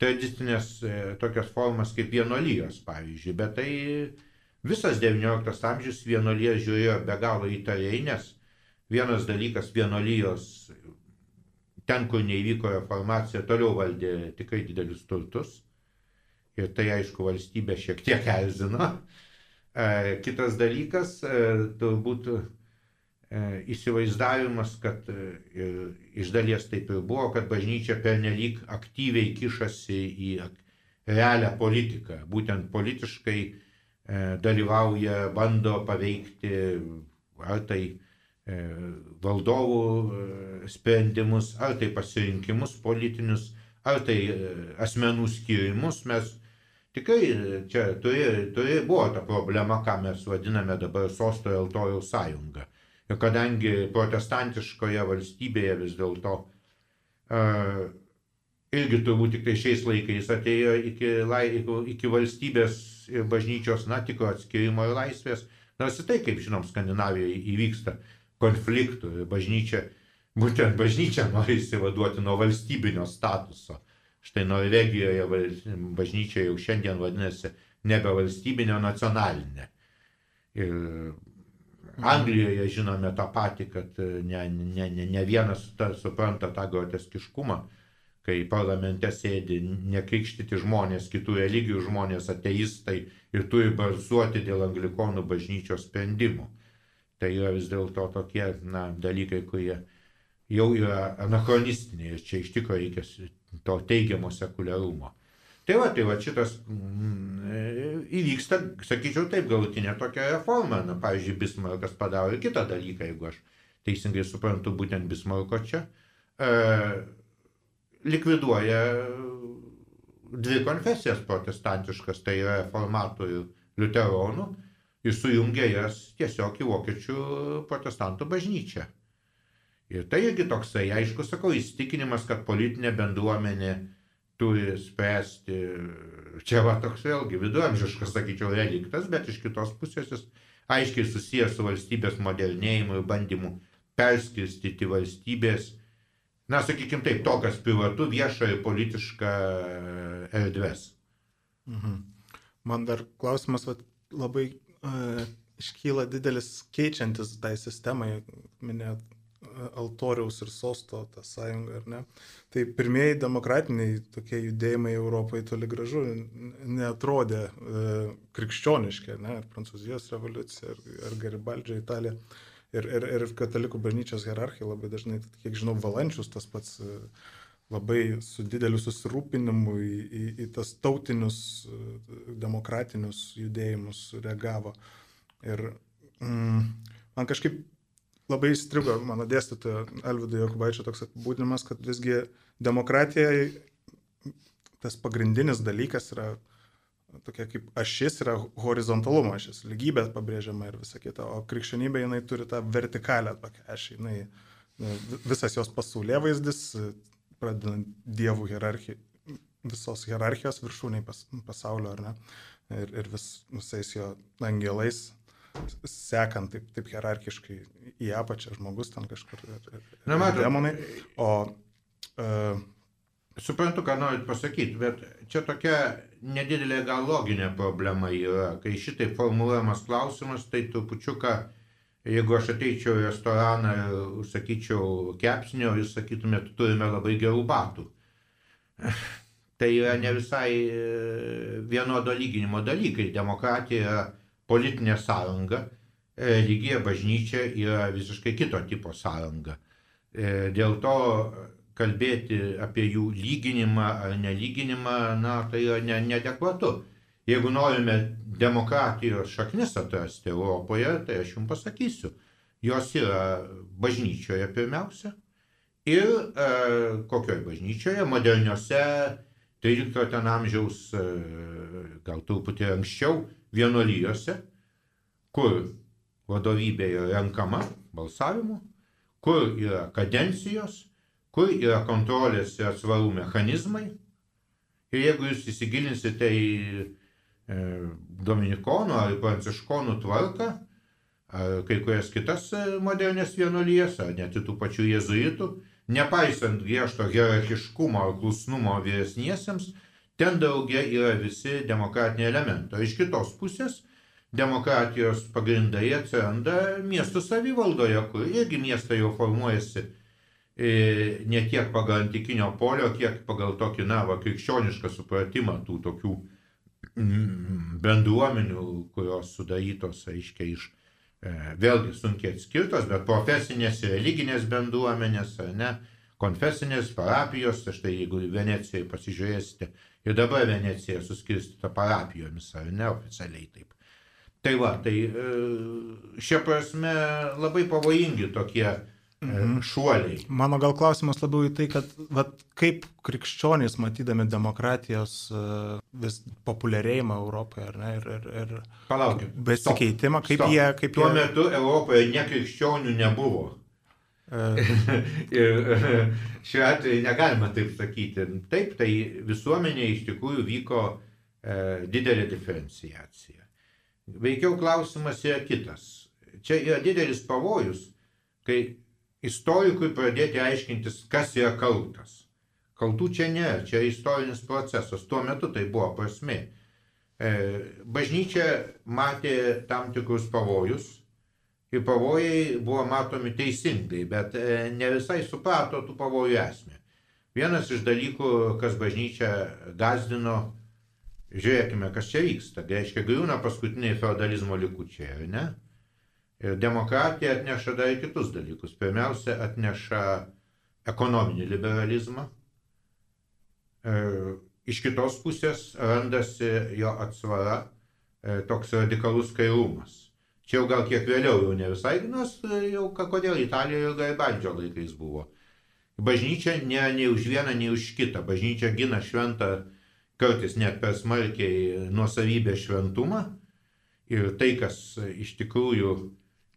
tradicinės tokias formas kaip vienolyjos, pavyzdžiui, bet tai visas XIX amžius vienolyjas žiūrėjo be galo įtariai, nes Vienas dalykas vienolyjos, ten, kur neįvyko reformacija, toliau valdė tikrai didelius turtus. Ir tai, aišku, valstybė šiek tiek erzino. E, kitas dalykas, e, turbūt e, įsivaizdavimas, kad iš dalies taip ir buvo, kad bažnyčia pernelyg aktyviai kišasi į realią politiką. Būtent politiškai dalyvauja, bando paveikti ar tai E, valdovų e, sprendimus, ar tai pasirinkimus politinius, ar tai e, asmenų skirimus. Mes tikrai čia turi, turi, buvo ta problema, ką mes vadiname dabar sosto ir altoriaus sąjunga. Ir kadangi protestantiškoje valstybėje vis dėlto uh, irgi turbūt tik tai šiais laikais atėjo iki, lai, iki valstybės ir bažnyčios, na, tikro atskirimo ir laisvės, nors ir tai, kaip žinom, Skandinavijoje įvyksta konfliktų. Bažnyčia, būtent bažnyčia nori įsivaduoti nuo valstybinio statuso. Štai Norvegijoje bažnyčia jau šiandien vadinasi nebe valstybinė, o nacionalinė. Ir Anglijoje žinome tą patį, kad ne, ne, ne, ne vienas ta, supranta tą groteskiškumą, kai parlamente sėdi nekrikštyti žmonės, kitų religijų žmonės, ateistai ir turi balsuoti dėl anglikonų bažnyčios sprendimų. Tai yra vis dėlto tokie na, dalykai, kurie jau yra anachronistiniai ir čia iš tikrųjų reikia to teigiamo sekuliarumo. Tai va, tai va šitas mm, įvyksta, sakyčiau taip, galutinė tokia reforma. Na, pavyzdžiui, Bismarkas padaro ir kitą dalyką, jeigu aš teisingai suprantu, būtent Bismarko čia. E, likviduoja dvi konfesijas protestantiškas, tai yra reformatų ir liuteronų ir sujungia jas tiesiog į vokiečių protestantų bažnyčią. Ir tai irgi toksai, aišku, sakau, įstikinimas, kad politinė bendruomenė turi spręsti, čia va toks vėlgi viduramžiškas, sakyčiau, reliktas, bet iš kitos pusės jis aiškiai susijęs su valstybės modernėjimu ir bandymu perskirstyti valstybės, na, sakykime taip, to, kas privatu, vieša ir politiška erdves. Mhm. Man dar klausimas vat, labai iškyla didelis keičiantis tai sistemai, minėt altoriaus ir sosto tą sąjungą, ar ne? Tai pirmieji demokratiniai tokie judėjimai Europoje toli gražu netrodė e, krikščioniški, ne? Ar Prancūzijos revoliucija, ar, ar Garibaldžio Italija. Ir, ir, ir katalikų bažnyčios hierarchija labai dažnai, kiek žinau, valančius tas pats e, labai su dideliu susirūpinimu į, į, į tas tautinius demokratinius judėjimus reagavo. Ir mm, man kažkaip labai įstrigo mano dėstytojo Alvido Jokubaičio toks apibūdinimas, kad visgi demokratija tas pagrindinis dalykas yra tokia kaip ašis yra horizontalumo ašis, lygybė pabrėžiama ir visa kita, o krikščionybė jinai turi tą vertikalę tokią ašį, jinai visas jos pasaulė vaizdis, pradedant dievų hierarchiją, visos hierarchijos viršūniai pas, pasaulio, ar ne, ir, ir vis, visais jo angelais, sekant taip, taip hierarchiškai į apačią žmogus ten kažkur ir, ir, Na, matot, demonai. O uh, Suprantu, ką norit pasakyti, bet čia tokia nedidelė gal loginė problema yra. Kai šitai formuluojamas klausimas, tai trupučiuką, jeigu aš ateičiau į restoraną ir užsakyčiau kepsnio, jūs sakytumėte, turime labai gerų batų. Tai yra ne visai e, vienodo lyginimo dalykai. Demokratija yra politinė sąranga, religija, bažnyčia yra visiškai kito tipo sąranga. E, dėl to kalbėti apie jų lyginimą ar nelyginimą, na, tai yra ne, neadekvatu. Jeigu norime demokratijos šaknis atrasti Europoje, tai aš jums pasakysiu, jos yra bažnyčioje pirmiausia ir e, kokioje bažnyčioje, moderniuose 13 amžiaus, e, gal truputį anksčiau, vienuolyjose, kur vadovybė yra renkama balsavimu, kur yra kadencijos, kur yra kontrolės ir atsvarų mechanizmai. Ir jeigu jūs įsigilinsite į e, Dominikonų ar Pranciškonų tvarką, ar kai kurias kitas e, modernės vienuolijas, ar net tų pačių jezuitų, nepaisant griežto hierarchiškumo ar klusnumo vyresniesiems, ten daugia yra visi demokratiniai elementai. Iš kitos pusės demokratijos pagrindai atsiranda miestų savivaldoje, kur irgi miestai jau formuojasi E, ne tiek pagal antikinio polio, kiek pagal tokį, na, va, krikščionišką supratimą tų tokių mm, bendruomenių, kurios sudarytos, aiškiai, iš e, vėlgi sunkiai atskirtos, bet profesinės religinės bendruomenės, ar ne, konfesinės parapijos, tai štai jeigu Venecijai pasižiūrėsite, ir dabar Venecija suskirstyta parapijomis, ar ne, oficialiai taip. Tai va, tai e, šia prasme labai pavojingi tokie mhm. šuoliai. Mano gal klausimas labiau į tai, kad vat, kaip krikščionys matydami demokratijos e, vis populiarėjimą Europoje, ar ne, ir, ir, ir Palaukit, besikeitimą, kaip stop. jie... Kaip Tuo jie... metu Europoje nekrikščionių nebuvo. E. ir e, šiuo atveju negalima taip sakyti. Taip, tai visuomenė iš tikrųjų vyko e, didelė diferenciacija. Veikiau klausimas yra kitas. Čia yra didelis pavojus, kai istorikui pradėti aiškintis, kas yra kaltas. Kaltų čia ne, čia istorinis procesas. Tuo metu tai buvo prasme. E, bažnyčia matė tam tikrus pavojus ir pavojai buvo matomi teisingai, bet e, ne visai suprato tų pavojų esmę. Vienas iš dalykų, kas bažnyčia gazdino, žiūrėkime, kas čia vyksta. Tai reiškia, griūna paskutiniai feudalizmo likučiai, ar ne? Ir demokratija atneša dar kitus dalykus. Pirmiausia, atneša ekonominį liberalizmą. Ir iš kitos pusės randasi jo atsvara e, toks radikalus kairumas. Čia jau gal kiek vėliau, jau ne visai, nors jau kodėl Italijoje Garibaldžio laikais buvo. Bažnyčia ne nei už vieną, nei už kitą. Bažnyčia gina šventą, kartais net per smarkiai nuosavybę šventumą. Ir tai, kas iš tikrųjų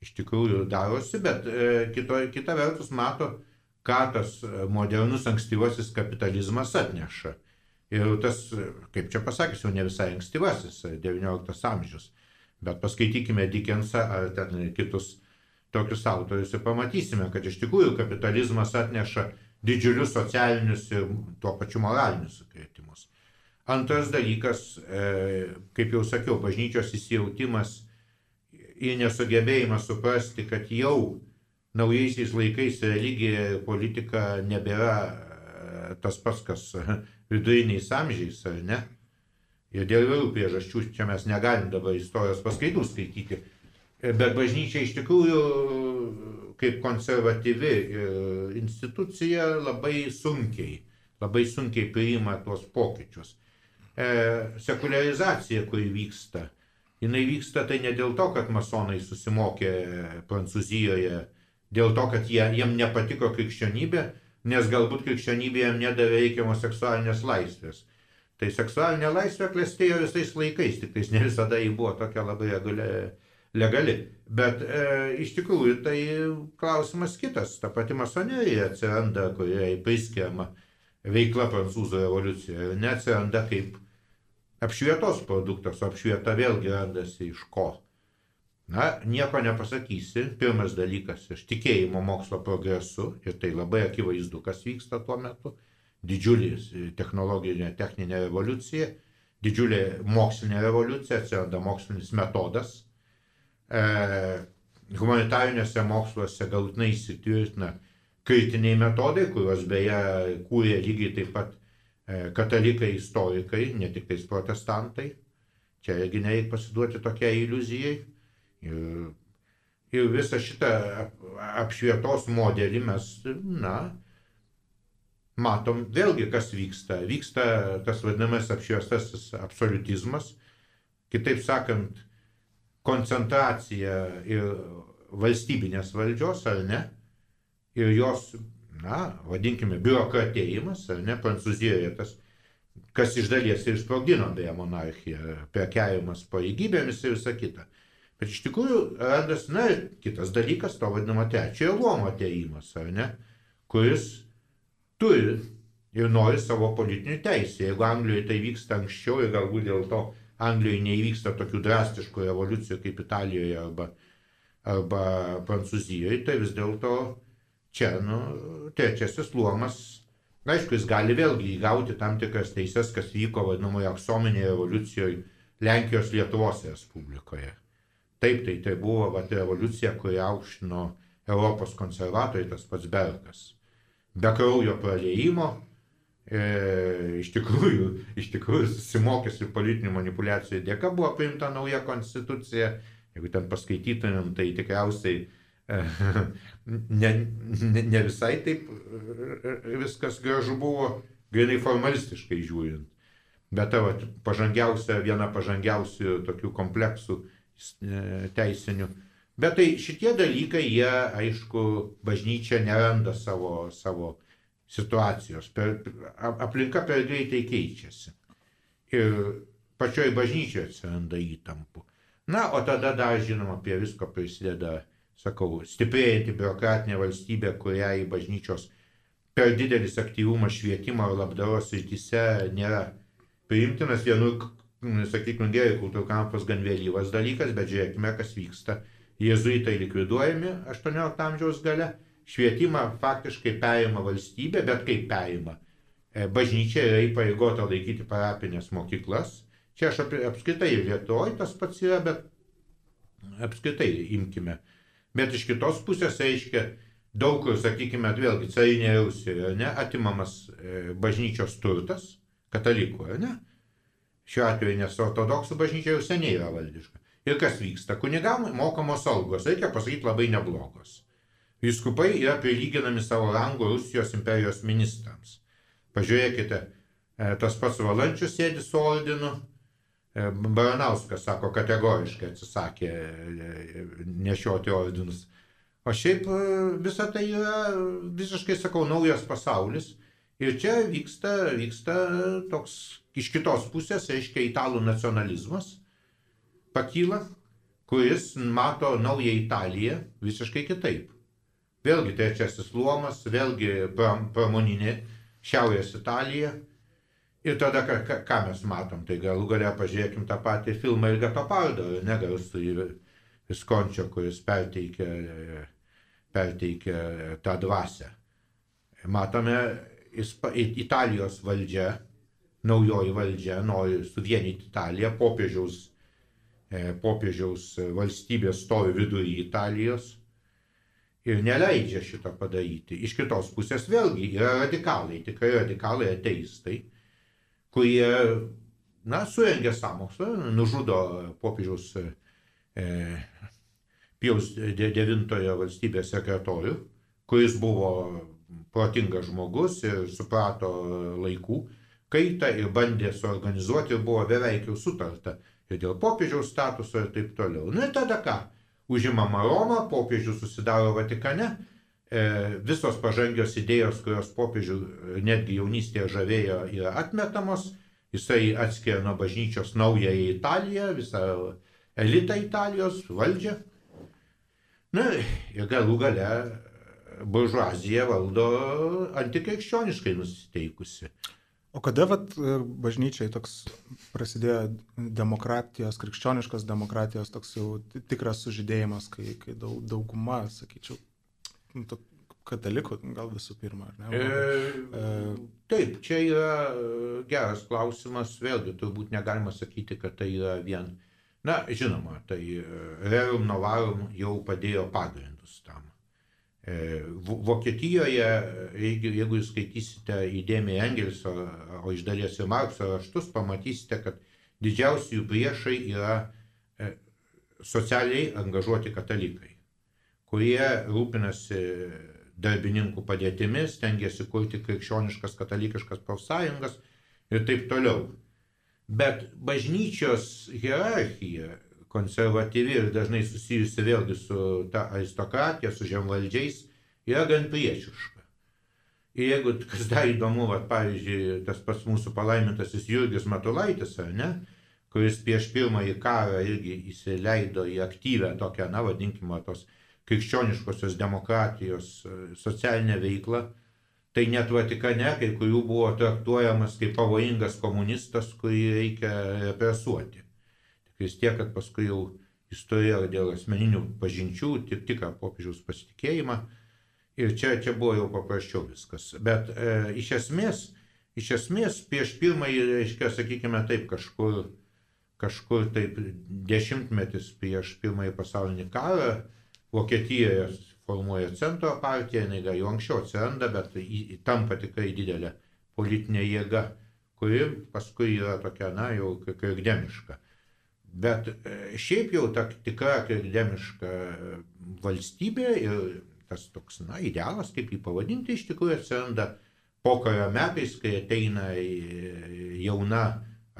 iš tikrųjų darosi, bet e, kito, kita vertus mato, ką tas modernus ankstyvasis kapitalizmas atneša. Ir tas, kaip čia pasakysiu, ne visai ankstyvasis, XIX amžius. Bet paskaitykime Dickensą ar ten kitus tokius autorius ir pamatysime, kad iš tikrųjų kapitalizmas atneša didžiulius socialinius ir tuo pačiu moralinius sukrėtimus. Antras dalykas, e, kaip jau sakiau, bažnyčios įsijautimas į nesugebėjimą suprasti, kad jau naujaisiais laikais religija ir politika nebėra e, tas pats, kas viduriniais amžiais, ar ne? Ir dėl įvairių priežasčių čia mes negalim dabar istorijos paskaitų skaityti. E, bet bažnyčia iš tikrųjų, kaip konservatyvi e, institucija, labai sunkiai, labai sunkiai priima tuos pokyčius. Sekularizacija, kuri vyksta, jinai vyksta tai ne dėl to, kad masonai susimokė Prancūzijoje, dėl to, kad jie, jiem nepatiko krikščionybė, nes galbūt krikščionybė jiem nedavė reikiamos seksualinės laisvės. Tai seksualinė laisvė klestėjo visais laikais, tik tais ne visada ji buvo tokia labai legali. Bet e, iš tikrųjų tai klausimas kitas. Ta pati masonerija atsiranda, kuriai priskiriama veikla prancūzų revoliucijoje, neatsiranda kaip apšvietos produktas, o apšvieta vėlgi randasi iš ko. Na, nieko nepasakysi. Pirmas dalykas - iš tikėjimo mokslo progresu ir tai labai akivaizdu, kas vyksta tuo metu. Didžiulis technologinė, techninė revoliucija, didžiulė mokslinė revoliucija, atsiranda mokslinis metodas. E, humanitariniuose moksluose galutinai įsitvirtina kritiniai metodai, kuriuos beje kūrė lygiai taip pat e, katalikai istorikai, ne tik tais protestantai. Čia irgi nereikia pasiduoti tokiai iliuzijai. Ir, ir visą šitą apšvietos modelį mes, na, matom vėlgi, kas vyksta. Vyksta tas vadinamas apšviestasis absolutizmas. Kitaip sakant, koncentracija ir valstybinės valdžios, ar ne, ir jos, na, vadinkime, biurokratėjimas, ar ne, Prancūzijoje tas, kas iš dalies ir sprogdino beje monarchiją, prekiavimas pareigybėmis ir visa kita. Bet iš tikrųjų randas, na, kitas dalykas, to vadinamo trečiojo luomo ateimas, ar ne, kuris turi ir nori savo politinių teisų. Jeigu Anglijoje tai vyksta anksčiau ir galbūt dėl to Anglijoje neįvyksta tokių drastiškų revoliucijų kaip Italijoje arba, arba Prancūzijoje, tai vis dėlto čia, nu, trečiasis luomas, aišku, jis gali vėlgi įgauti tam tikras teises, kas vyko vadinamoje aksominėje revoliucijoje Lenkijos Lietuvos Respublikoje. Taip, tai tai buvo vat, revoliucija, kuri aukštino Europos konservatoriai, tas pats Bergas be kraujo praleimo, e, iš tikrųjų, iš tikrųjų susimokęs ir politinių manipulacijų dėka buvo priimta nauja konstitucija. Jeigu ten paskaitytumėm, tai tikriausiai ne, ne, ne visai taip e, viskas gražu buvo, grinai formalistiškai žiūrint. Bet ta vat, pažangiausia, viena pažangiausių tokių kompleksų e, teisinių Bet tai šitie dalykai, jie, aišku, bažnyčia neranda savo, savo situacijos. Per, aplinka per greitai keičiasi. Ir pačioj bažnyčioje atsiranda įtampų. Na, o tada dar, žinoma, prie visko prisideda, sakau, stiprėjanti biurokratinė valstybė, kuriai bažnyčios per didelis aktyvumas švietimo ir labdaros rytise nėra priimtinas. Vienur, sakykime, gerai, kultūrų kampas gan vėlyvas dalykas, bet žiūrėkime, kas vyksta Jėzuitai likviduojami 18 amžiaus gale, švietimą faktiškai perima valstybė, bet kaip perima? E, bažnyčia yra įpareigota laikyti parapinės mokyklas. Čia aš apskritai Lietuvoje tas pats yra, bet apskritai imkime. Bet iš kitos pusės reiškia, daug kur, sakykime, vėlgi carinė Rusija, ne, atimamas e, bažnyčios turtas, katalikų, ne? Šiuo atveju, nes ortodoksų bažnyčia jau seniai yra valdiška. Ir kas vyksta? Kunigam mokamos algos, reikia pasakyti, labai neblogos. Vyskupai yra prilyginami savo rango Rusijos imperijos ministrams. Pažiūrėkite, e, tas pats Valančius sėdi su ordinu, Baranauskas, sako, kategoriškai atsisakė e, nešioti ordinus. O šiaip visa tai yra visiškai, sakau, naujas pasaulis. Ir čia vyksta, vyksta toks iš kitos pusės, reiškia, italų nacionalizmas pakyla, kuris mato naują Italiją visiškai kitaip. Vėlgi trečiasis luomas, vėlgi pramoninė Šiaurės Italija. Ir tada ką, ką mes matom, tai galų galę pažiūrėkim tą patį filmą ir Gatopardo, negarsų Viskončio, kuris perteikia, perteikia tą dvasę. Matome, Italijos valdžia, naujoji valdžia nori suvienyti Italiją, popiežiaus E, popiežiaus valstybė stovi vidury Italijos ir neleidžia šito padaryti. Iš kitos pusės vėlgi yra radikalai, tikrai radikalai ateistai, kurie, na, surengia samokslą, nužudo popiežiaus e, Pijaus devintojo valstybės sekretorių, kuris buvo protingas žmogus ir suprato laikų kaitą ir bandė suorganizuoti ir buvo beveik jau sutarta ir dėl popiežiaus statuso ir taip toliau. Na ir tada ką? Užimama Roma, popiežius susidaro Vatikane, visos pažangios idėjos, kurios popiežių netgi jaunystėje žavėjo, yra atmetamos, jisai atskiria nuo bažnyčios naująją Italiją, visą elitą Italijos, valdžią. Na ir galų gale buržuazija valdo antikrikščioniškai nusiteikusi. O kada vat, e, bažnyčiai toks prasidėjo demokratijos, krikščioniškos demokratijos toks jau tikras sužydėjimas, kai, kai daug, dauguma, sakyčiau, nu, katalikų, gal visų pirma, ar ne? E, taip, čia yra e, geras klausimas, vėlgi turbūt negalima sakyti, kad tai yra vien, na, žinoma, tai e, Rerum Novarum jau padėjo pagrindus tam. E, Vokietijoje, jeigu, jeigu jūs skaitysite įdėmiai Engelso, o iš dalies ir Markso raštus, pamatysite, kad didžiausi jų priešai yra socialiai angažuoti katalikai, kurie rūpinasi darbininkų padėtimis, tengiasi kurti krikščioniškas katalikiškas profsąjungas ir taip toliau. Bet bažnyčios hierarchija, konservatyvi ir dažnai susijusi vėlgi su ta aristokratija, su žemvaldžiais, yra gan priešiška. Ir jeigu kas dar įdomu, va, pavyzdžiui, tas pats mūsų palaimintasis Jurgis Matulaitis, ar ne, kuris prieš pirmąjį karą irgi įsileido į aktyvę tokią, na, vadinkime, tos krikščioniškosios demokratijos e, socialinę veiklą, tai net Vatikane kai kurių buvo traktuojamas kaip pavojingas komunistas, kurį reikia represuoti. Tik vis tiek, kad paskui jau jis turėjo dėl asmeninių pažinčių tik tikrą popiežiaus pasitikėjimą ir čia, čia buvo jau paprasčiau viskas. Bet e, iš esmės, iš esmės prieš pirmąjį, reiškia, sakykime taip, kažkur, kažkur taip dešimtmetis prieš pirmąjį pasaulinį karą, Vokietijoje formuoja centro partiją, jinai dar jau anksčiau atsiranda, bet tampa tikrai didelė politinė jėga, kuri paskui yra tokia, na, jau krikdemiška. Bet e, šiaip jau ta tikra krikdemiška valstybė ir tas toks, na, idealas, kaip jį pavadinti, iš tikrųjų atsiranda pokario metais, kai ateina jauna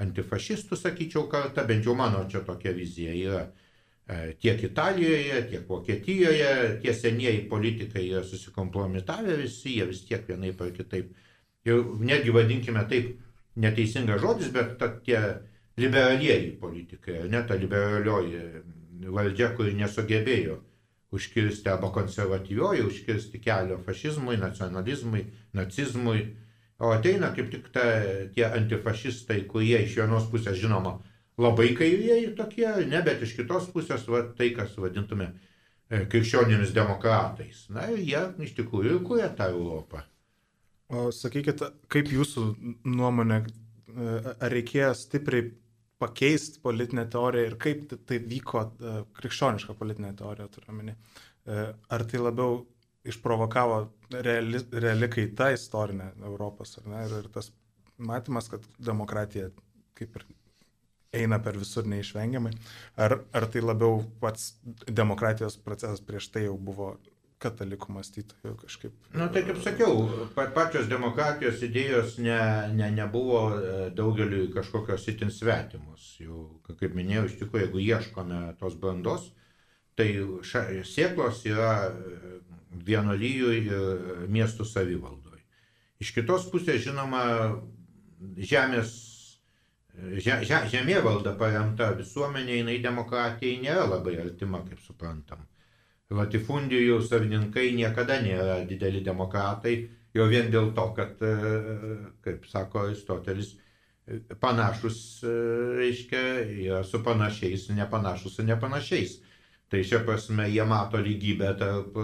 antifašistų, sakyčiau, karta, bent jau mano čia tokia vizija yra E, tiek Italijoje, tiek Vokietijoje tie senieji politikai yra susikompromitavę visi, jie vis tiek vienaip ar kitaip. Ir netgi vadinkime taip neteisingas žodis, bet ta, tie liberalieji politikai, ne ta liberalioji valdžia, kuri nesugebėjo užkirsti arba konservatyvioji, užkirsti kelio fašizmui, nacionalizmui, nacizmui. O ateina kaip tik ta, tie antifašistai, kurie iš vienos pusės žinoma labai kairieji tokie, ne, bet iš kitos pusės va, tai, kas vadintume e, krikščionimis demokratais. Na ir jie iš tikrųjų kūrė tą Europą. O sakykit, kaip jūsų nuomonė, e, ar reikėjo stipriai pakeisti politinę teoriją ir kaip tai vyko e, krikščioniška politinė teorija, turiuomenį. Ar tai labiau išprovokavo reali, reali kaita istorinė Europos, ar ne? Ir, ir tas matymas, kad demokratija kaip ir eina per visur neišvengiamai, ar, ar tai labiau pats demokratijos procesas prieš tai jau buvo katalikų mąstytojų kažkaip. Na, tai kaip sakiau, pačios demokratijos idėjos ne, ne, nebuvo e, daugeliu kažkokios itin svetimus. Jau, kaip minėjau, iš tikrųjų, jeigu ieškome tos brandos, tai ša, sėklos yra e, vienolyjų ir miestų savivaldoje. Iš kitos pusės, žinoma, žemės žemėvalda paremta visuomenė, jinai demokratijai nėra labai artima, kaip suprantam. Latifundijų savininkai niekada nėra dideli demokratai, jau vien dėl to, kad, kaip sako Aristotelis, panašus, reiškia, yra su panašiais, nepanašus su nepanašiais. Tai šia prasme jie mato lygybę tarp,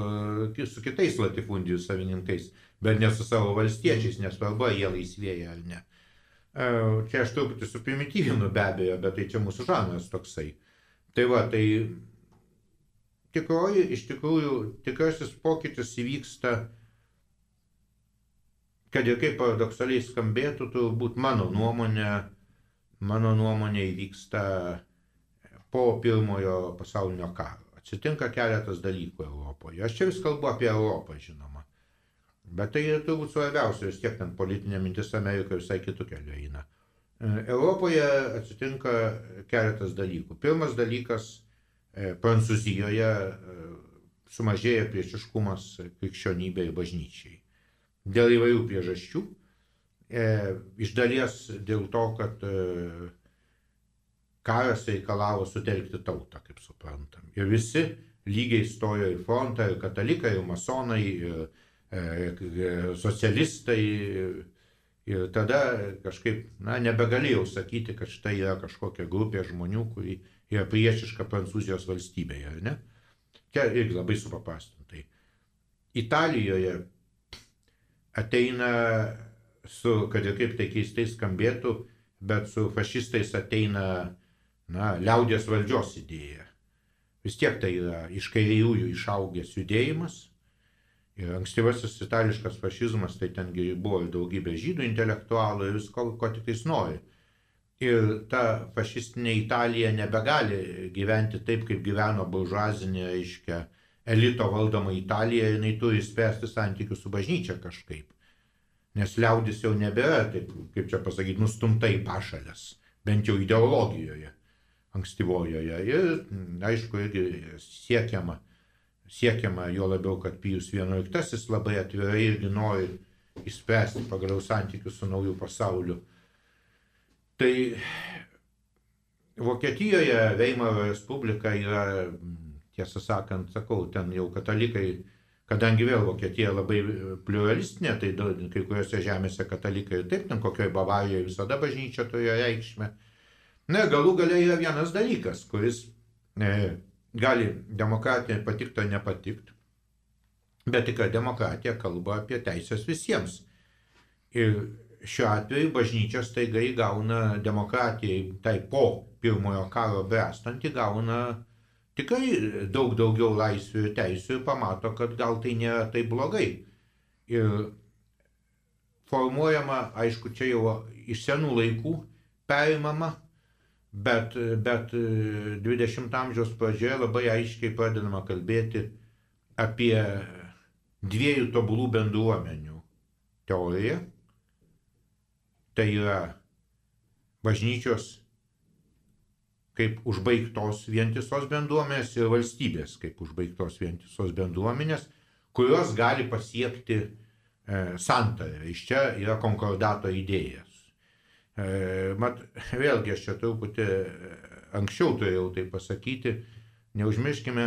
e, su kitais latifundijų savininkais, bet ne su savo valstiečiais, nesvarbu, ar jie laisvėja ar ne. E, čia aš truputį suprimityvinu be abejo, bet tai čia mūsų žanras toksai. Tai va, tai tikroji, iš tikrųjų, tikrasis pokytis įvyksta, kad ir kaip paradoksaliai skambėtų, turbūt mano nuomonė, mano nuomonė įvyksta po pirmojo pasaulinio karo. Atsitinka keletas dalykų Europoje. Aš čia vis kalbu apie Europą, žinoma. Bet tai turbūt svarbiausia, vis tiek ten politinė mintis Amerikoje visai kitų kelių eina. E, Europoje atsitinka keletas dalykų. Pirmas dalykas e, - Prancūzijoje e, sumažėja priešiškumas krikščionybei ir bažnyčiai. Dėl įvairių priežasčių. Iš dalies dėl to, kad karas reikalavo sutelkti tautą, kaip suprantam. Ir visi lygiai stojo į frontą, ir katalikai, ir masonai, ir E, socialistai ir tada kažkaip, na, nebegalėjau sakyti, kad štai yra kažkokia grupė žmonių, kuri yra priešiška Prancūzijos valstybėje, ar ne? Čia irgi labai supaprastintai. Italijoje ateina su, kad ir kaip tai keistai skambėtų, bet su fašistais ateina na, liaudės valdžios idėja. Vis tiek tai yra iš kairiųjų išaugęs judėjimas. Ir ankstyvasis itališkas fašizmas, tai tengi buvo daugybė žydų intelektualų ir visko, ko tik jis nori. Ir ta fašistinė Italija nebegali gyventi taip, kaip gyveno buržuazinė, reiškia, elito valdoma Italija, jinai turi spręsti santykius su bažnyčia kažkaip. Nes liaudis jau nebėra, taip, kaip čia pasakyti, nustumta į pašalės, bent jau ideologijoje ankstyvojoje. Ir, aišku, irgi siekiama, siekiama jo labiau, kad Pijus XI labai atvirai irgi nori išspręsti pagaliau santykius su naujų pasauliu. Tai Vokietijoje Veimaro Respublika yra, tiesą sakant, sakau, ten jau katalikai kadangi vėl Vokietija labai pluralistinė, tai kai kuriuose žemėse katalikai ir taip, ten kokioje Bavarijoje visada bažnyčia turėjo reikšmę. Na galų galia yra vienas dalykas, kuris e, gali demokratija patikti ar nepatikti, bet tik demokratija kalba apie teisės visiems. Ir šiuo atveju bažnyčia staiga įgauna demokratijai, tai po pirmojo karo bręstant įgauna tikrai daug daugiau laisvių ir teisų ir pamato, kad gal tai nėra taip blogai. Ir formuojama, aišku, čia jau iš senų laikų perimama, bet, bet 20 amžiaus pradžioje labai aiškiai pradedama kalbėti apie dviejų tobulų bendruomenių teoriją. Tai yra bažnyčios kaip užbaigtos vientisos bendruomenės ir valstybės kaip užbaigtos vientisos bendruomenės, kurios gali pasiekti e, santarę. Iš čia yra konkordato idėjas. E, mat, vėlgi aš čia truputį e, anksčiau turėjau tai pasakyti, neužmirškime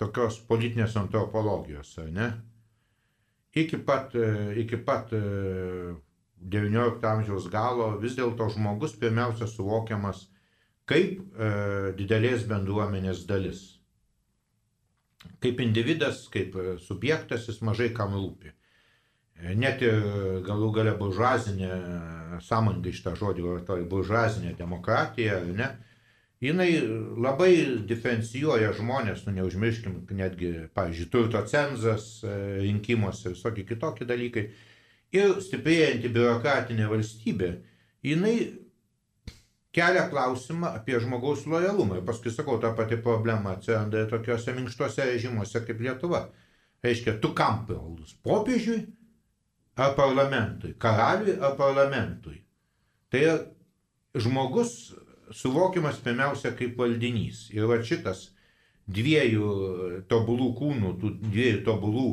tokios politinės antropologijos, ar ne? Iki pat, e, iki pat XIX e, amžiaus galo vis dėlto žmogus pirmiausia suvokiamas kaip e, didelės bendruomenės dalis. Kaip individas, kaip subjektas, jis mažai kam rūpi. E, net ir galų gale buržuazinė, sąmoningai šitą žodį vartoju, buržuazinė demokratija, ne, jinai labai diferencijuoja žmonės, nu neužmirškim, netgi, pavyzdžiui, turto cenzas e, rinkimuose, visokie kitokie dalykai. Ir stiprėjanti biurokratinė valstybė, jinai kelia klausimą apie žmogaus lojalumą. Ir paskui sakau, ta pati problema atsiranda tokiuose minkštuose režimuose kaip Lietuva. Reiškia, tu kam pavaldus? Popiežiui ar parlamentui? Karaliui ar parlamentui? Tai žmogus suvokiamas pirmiausia kaip valdinys. Ir va šitas dviejų tobulų kūnų, tų dviejų tobulų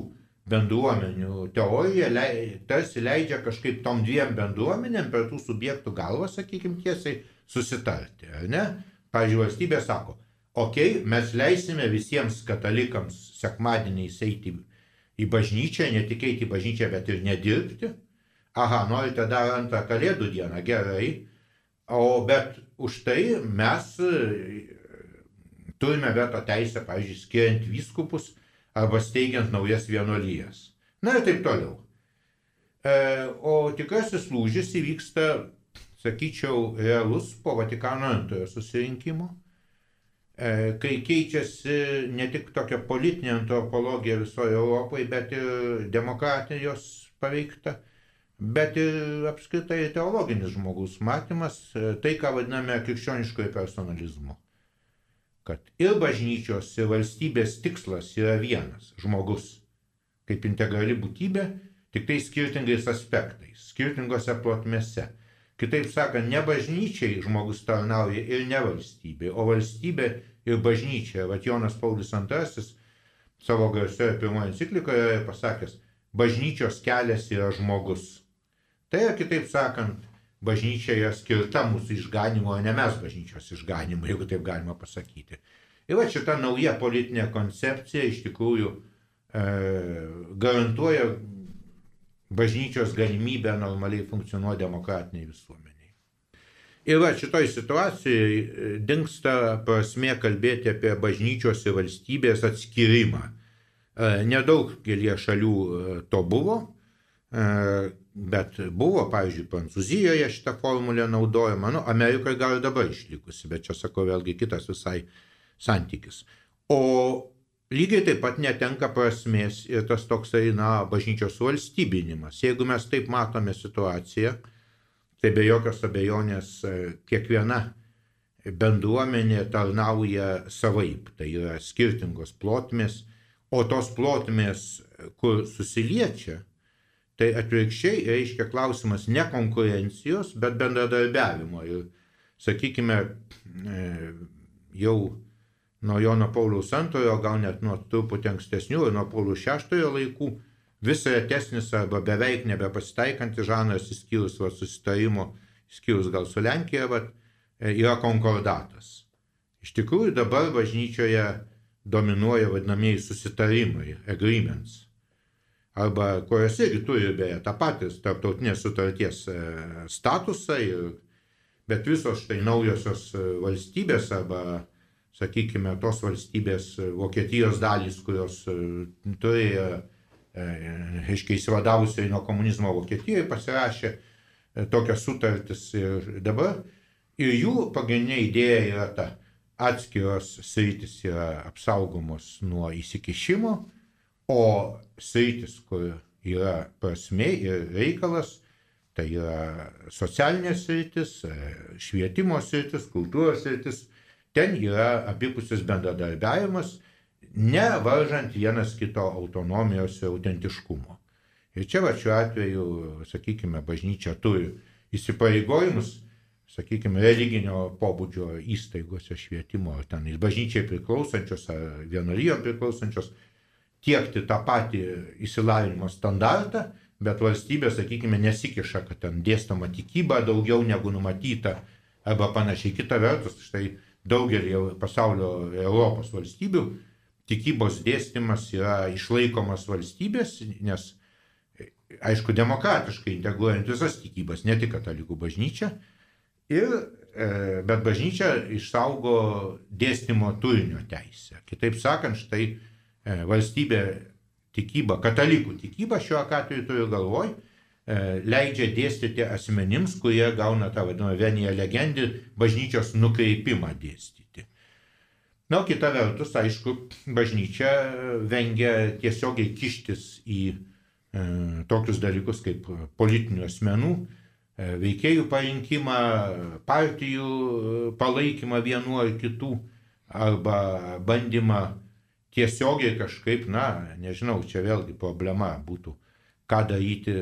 bendruomenių teorija lei, tarsi leidžia kažkaip tom dviem bendruomenėm per tų subjektų galvą, sakykime tiesiai, susitarti, ar ne? Pavyzdžiui, valstybė sako, okei, okay, mes leisime visiems katalikams sekmadieniais eiti į bažnyčią, ne tik eiti į bažnyčią, bet ir nedirbti. Aha, norite dar antrą kalėdų dieną, gerai. O bet už tai mes e, turime veto teisę, pavyzdžiui, skiriant vyskupus arba steigiant naujas vienuolijas. Na ir taip toliau. E, o tikrasis lūžis įvyksta sakyčiau, realus po Vatikano antrojo susirinkimo, kai keičiasi ne tik tokia politinė antropologija visoje Europoje, bet ir demokratijos paveikta, bet ir apskritai teologinis žmogus matymas, e, tai ką vadiname krikščioniškojo personalizmu. Kad ir bažnyčios, ir valstybės tikslas yra vienas - žmogus kaip integrali būtybė, tik tai skirtingais aspektais, skirtingose plotmėse. Kitaip sakant, ne bažnyčiai žmogus tarnauja ir ne valstybė, o valstybė ir bažnyčia. Vat Jonas Paulius II savo garsioje pirmoje enciklikoje yra pasakęs, bažnyčios kelias yra žmogus. Tai yra, kitaip sakant, bažnyčia yra skirta mūsų išganimo, o ne mes bažnyčios išganimo, jeigu taip galima pasakyti. Ir va šita nauja politinė koncepcija iš tikrųjų e, garantuoja bažnyčios galimybę normaliai funkcionuoti demokratiniai visuomeniai. Ir va šitoj situacijai e, dinksta prasme kalbėti apie bažnyčios ir valstybės atskirimą. Nedaug gelie šalių to buvo, bet buvo, pavyzdžiui, Prancūzijoje šitą formulę naudojama, nu, Amerikoje gal ir dabar išlikusi, bet čia sakau vėlgi kitas visai santykis. O lygiai taip pat netenka prasmės ir tas toksai, na, bažnyčios valstybinimas. Jeigu mes taip matome situaciją, tai be jokios abejonės e, kiekviena bendruomenė tarnauja savaip. Tai yra skirtingos plotmės, o tos plotmės, kur susiliečia, tai atvirkščiai reiškia klausimas ne konkurencijos, bet bendradarbiavimo. Ir, sakykime, e, jau nuo Jono Pauliaus II, gal net nuo truputį ankstesnių, nuo Pauliaus VI laikų, vis retesnis arba beveik nebepasitaikantis žanras, išskyrus va, susitarimo, išskyrus gal su Lenkija, va, e, yra konkordatas. Iš tikrųjų dabar bažnyčioje dominuoja vadinamieji susitarimai, agreements. Arba kuriuose irgi turi beje tą patį tarptautinės sutarties e, statusą, ir, bet visos štai naujosios e, valstybės arba sakykime, tos valstybės e, Vokietijos dalys, kurios e, turėjo, aiškiai, e, įsivadavusiai nuo komunizmo Vokietijoje pasirašė tokias sutartis ir dabar. Ir jų pagrindinė idėja yra ta, atskiros sritis yra apsaugomos nuo įsikišimo, o sritis, kur yra prasme ir reikalas, tai yra socialinės sritis, švietimo sritis, kultūros sritis, Ten yra abipusis bendradarbiavimas, nevaržant vienas kito autonomijos ir autentiškumo. Ir čia va šiuo atveju, sakykime, bažnyčia turi įsipareigojimus, sakykime, religinio pobūdžio įstaigose švietimo, ar ten bažnyčiai priklausančios, ar vienuolijom priklausančios, tiekti tą patį įsilavinimo standartą, bet valstybė, sakykime, nesikiša, kad ten dėstama tikyba daugiau negu numatyta, arba panašiai. Kita vertus, štai daugelį pasaulio Europos valstybių tikybos dėstymas yra išlaikomas valstybės, nes, aišku, demokratiškai integruojant visas tikybas, ne tik katalikų bažnyčia. Ir, e, bet bažnyčia išsaugo dėstymo turinio teisę. Kitaip sakant, štai e, valstybė tikyba, katalikų tikyba šiuo atveju turiu galvoj, leidžia dėstyti asmenims, kurie gauna tą vadinamą vienyje legendį, bažnyčios nukreipimą dėstyti. Na, kita vertus, aišku, bažnyčia vengia tiesiogiai kištis į e, tokius dalykus kaip politinių asmenų, e, veikėjų parinkimą, partijų palaikymą vienu ar kitų, arba bandymą tiesiogiai kažkaip, na, nežinau, čia vėlgi problema būtų ką daryti,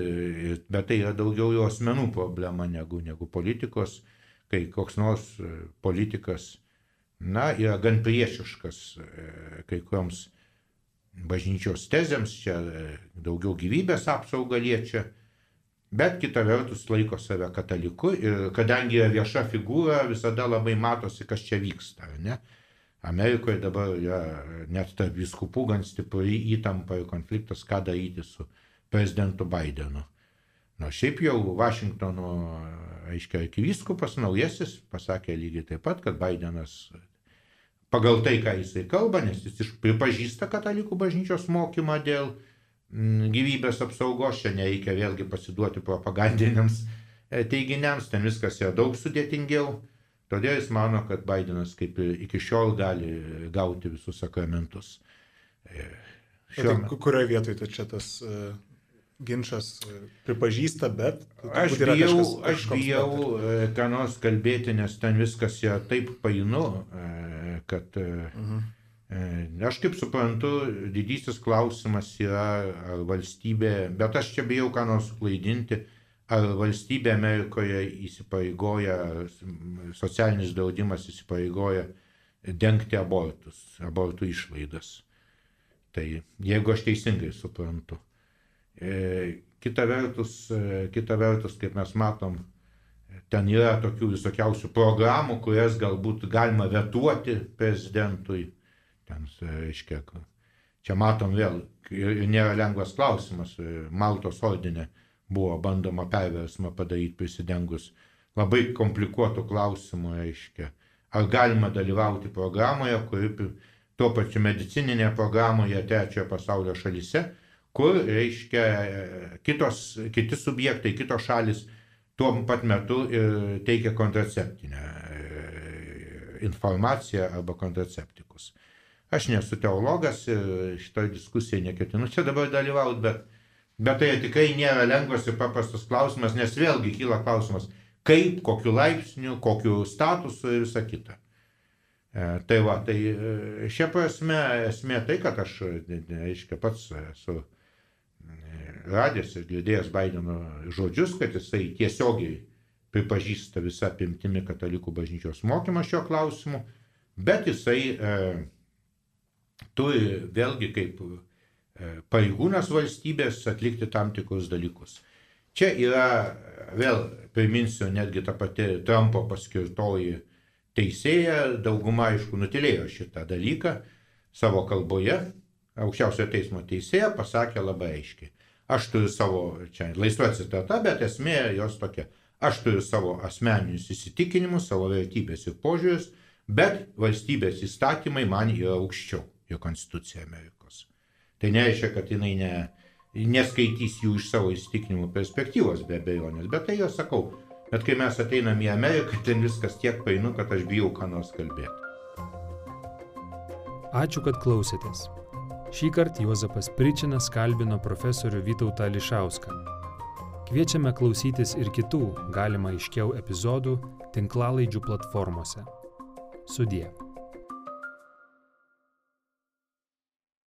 bet tai yra daugiau jo asmenų problema negu, negu politikos, kai koks nors e, politikas, na, yra gan priešiškas e, kai kurioms bažnyčios tezėms, čia e, daugiau gyvybės apsaugą liečia, bet kita vertus laiko save kataliku ir kadangi yra vieša figūra, visada labai matosi, kas čia vyksta, ne? Amerikoje dabar yra net tarp viskupų gan stipri įtampa ir konfliktas, ką daryti su prezidentu Bidenu. Na, šiaip jau Vašingtono, aiškiai, arkivyskupas naujasis pasakė lygiai taip pat, kad Bidenas pagal tai, ką jisai kalba, nes jis pripažįsta katalikų bažnyčios mokymą dėl mm, gyvybės apsaugos, čia nereikia vėlgi pasiduoti propagandiniams e, teiginiams, ten viskas yra daug sudėtingiau. Todėl jis mano, kad Bidenas kaip iki šiol gali gauti visus sakramentus. E, šiuo... Tai kurioje vietoje tai čia tas uh, ginčas e, pripažįsta, bet... Aš bijau, kažkas, aš bijau e, ką nors kalbėti, nes ten viskas yra taip painu, e, kad... Mhm. Aš kaip suprantu, didysis klausimas yra, ar valstybė, bet aš čia bijau ką nors klaidinti, ar valstybė Amerikoje įsipareigoja, socialinis draudimas įsipareigoja dengti abortus, abortų išlaidas. Tai jeigu aš teisingai suprantu. E, kita vertus, e, kita vertus, kaip mes matom, ten yra tokių visokiausių programų, kurias galbūt galima vetuoti prezidentui. Ten, e, reiškia, čia matom vėl, nėra lengvas klausimas, Maltos ordinė buvo bandoma perversmą padaryti prisidengus labai komplikuotų klausimų, reiškia, ar galima dalyvauti programoje, kuri tuo pačiu medicininėje programoje trečiojo pasaulio šalise, kur, reiškia, kitos, kiti subjektai, kitos šalis tuo pat metu teikia kontraceptinę informaciją arba kontraceptikus. Aš nesu teologas ir šitoje diskusijoje neketinu čia dabar dalyvauti, bet, bet tai tikrai nėra lengvas ir paprastas klausimas, nes vėlgi kyla klausimas, kaip, kokiu laipsniu, kokiu statusu ir visa kita. E, tai va, tai e, šia prasme esmė tai, kad aš, aiškiai, pats esu e, radęs ir girdėjęs Baideno žodžius, kad jisai tiesiogiai pripažįsta visą apimtimi katalikų bažnyčios mokymą šio klausimu, bet jisai e, turi vėlgi kaip e, pareigūnas valstybės atlikti tam tikrus dalykus. Čia yra, vėl priminsiu, netgi ta pati Trumpo paskirtoji teisėja, dauguma aišku nutilėjo šitą dalyką savo kalboje, aukščiausiojo teismo teisėja pasakė labai aiškiai. Aš turiu savo, čia laisva citata, bet esmė jos tokia. Aš turiu savo asmeninius įsitikinimus, savo vertybės ir požiūrius, bet valstybės įstatymai man yra aukščiau, jo konstitucija Amerikos. Tai nereiškia, kad jinai ne, neskaitys jų iš savo įstikinimų perspektyvos be abejonės, bet tai jau sakau, bet kai mes ateinam į Ameriką, ten viskas tiek painu, kad aš bijau ką nors kalbėti. Ačiū, kad klausėtės. Šį kartą Juozapas Pričinas kalbino profesorių Vytautą Lišauską. Kviečiame klausytis ir kitų, galima aiškiau epizodų tinklalaidžių platformose. Sudie.